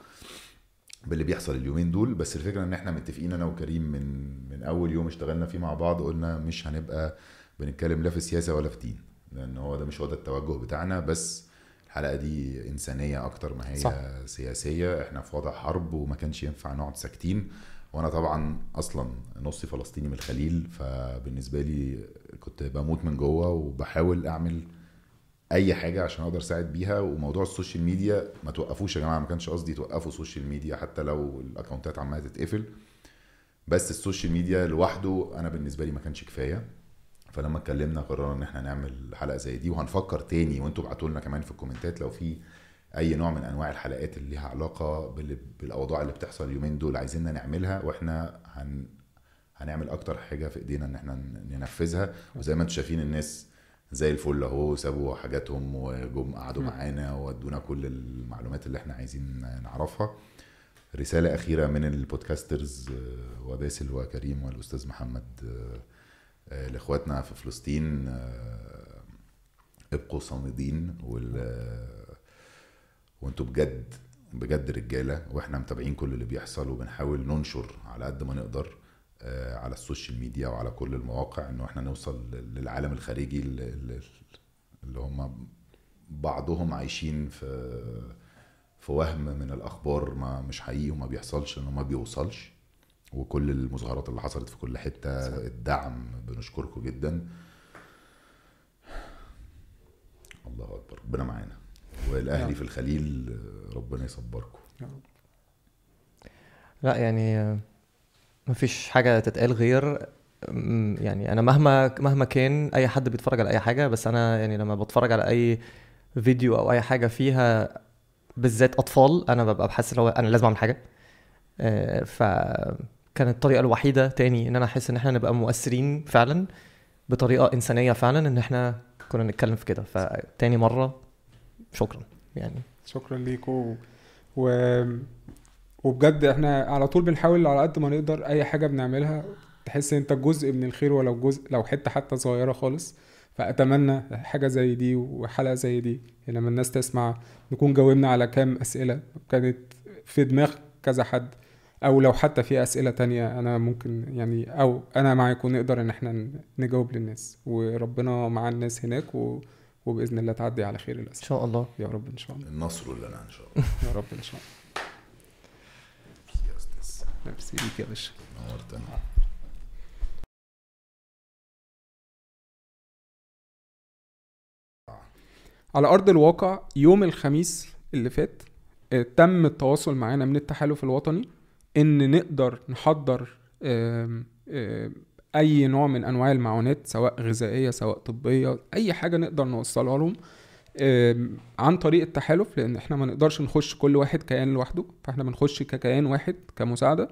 باللي بيحصل اليومين دول. بس الفكرة إن إحنا متفقين أنا وكريم من من أول يوم اشتغلنا فيه مع بعض قلنا مش هنبقى بنتكلم لا في سياسة ولا في دين لأن هو ده مش هو ده التوجه بتاعنا بس الحلقة دي إنسانية أكتر ما هي صح. سياسية. إحنا في وضع حرب وما كانش ينفع نقعد ساكتين وأنا طبعا أصلا نصي فلسطيني من الخليل فبالنسبة لي كنت بموت من جوه وبحاول أعمل أي حاجة عشان أقدر أساعد بيها. وموضوع ال social media ما توقفوش يا جماعة ما كانش قصدي توقفوا ال social media حتى لو الأكونتات عمالة تتقفل بس ال social media لوحده أنا بالنسبة لي ما كانش كفاية. فلما اتكلمنا قررنا إن إحنا نعمل حلقة زي دي وهنفكر تاني وأنتوا ابعتوا لنا كمان في الكومنتات لو في أي نوع من أنواع الحلقات اللي ليها علاقة بال- بالأوضاع اللي بتحصل اليومين دول عايزيننا نعملها وإحنا هن هنعمل أكتر حاجة في إيدينا إن إحنا ننفذها وزي ما أنتم شايفين الناس زي الفل أهو سابوا حاجاتهم وجم قعدوا. معانا وادونا كل المعلومات اللي إحنا عايزين نعرفها رسالة أخيرة من ال Podcasters آه، وباسل وكريم والأستاذ محمد آه، لإخواتنا في فلسطين آه، ابقوا صامدين وال آه، وانتوا بجد بجد رجالة وإحنا متابعين كل اللي بيحصل وبنحاول ننشر على قد ما نقدر على ال social media وعلى كل المواقع إنه إحنا نوصل للعالم الخارجي اللي هم بعضهم عايشين في في وهم من الأخبار ما مش حقيقي وما بيحصلش انه ما بيوصلش. وكل المظاهرات اللي حصلت في كل حتة صح. الدعم بنشكركم جدا. الله أكبر ربنا معانا. والأهلي. في الخليل ربنا يصبركم. لا يعني مفيش حاجة تتقال غير يعني أنا مهما مهما كان أي حد بيتفرج على أي حاجة بس أنا يعني لما بتفرج على أي فيديو أو أي حاجة فيها بالذات أطفال أنا ببقى بحس لو أنا لازم أعمل حاجة. آه، فكانت الطريقة الوحيدة تاني إن أنا أحس إن إحنا نبقى مؤثرين فعلا بطريقة إنسانية فعلا إن إحنا كنا نتكلم في كده. فتاني مرة شكرا يعني. شكرا ليكوا و... وبجد إحنا على طول بنحاول على قد ما نقدر أي حاجة بنعملها تحس أنت جزء من الخير ولو جزء لو حتة حتى صغيرة خالص. فأتمنى حاجة زي دي وحلقة زي دي لما الناس تسمع نكون جاوبنا على كام أسئلة. كانت في دماغ كذا حد. أو لو حتى في أسئلة تانية أنا ممكن يعني أو أنا معاكم نقدر إن إحنا نجاوب للناس. وربنا مع الناس هناك و... وبإذن الله تعدي على خير إن الاسئله شاء الله. يا رب إن شاء الله. النصر لنا إن شاء <laughs> الله. يا رب إن شاء الله. يا أستاذ ميرسي ليك يا باشا نورتنا على أرض الواقع يوم الخميس اللي فات آه، تم التواصل معانا من التحالف الوطني إن نقدر نحضر أي نوع من أنواع المعونات سواء غذائية سواء طبية أي حاجة نقدر نوصلها لهم عن طريق التحالف لأن إحنا ما نقدرش نخش كل واحد كيان لوحده فإحنا بنخش ككيان واحد كمساعدة.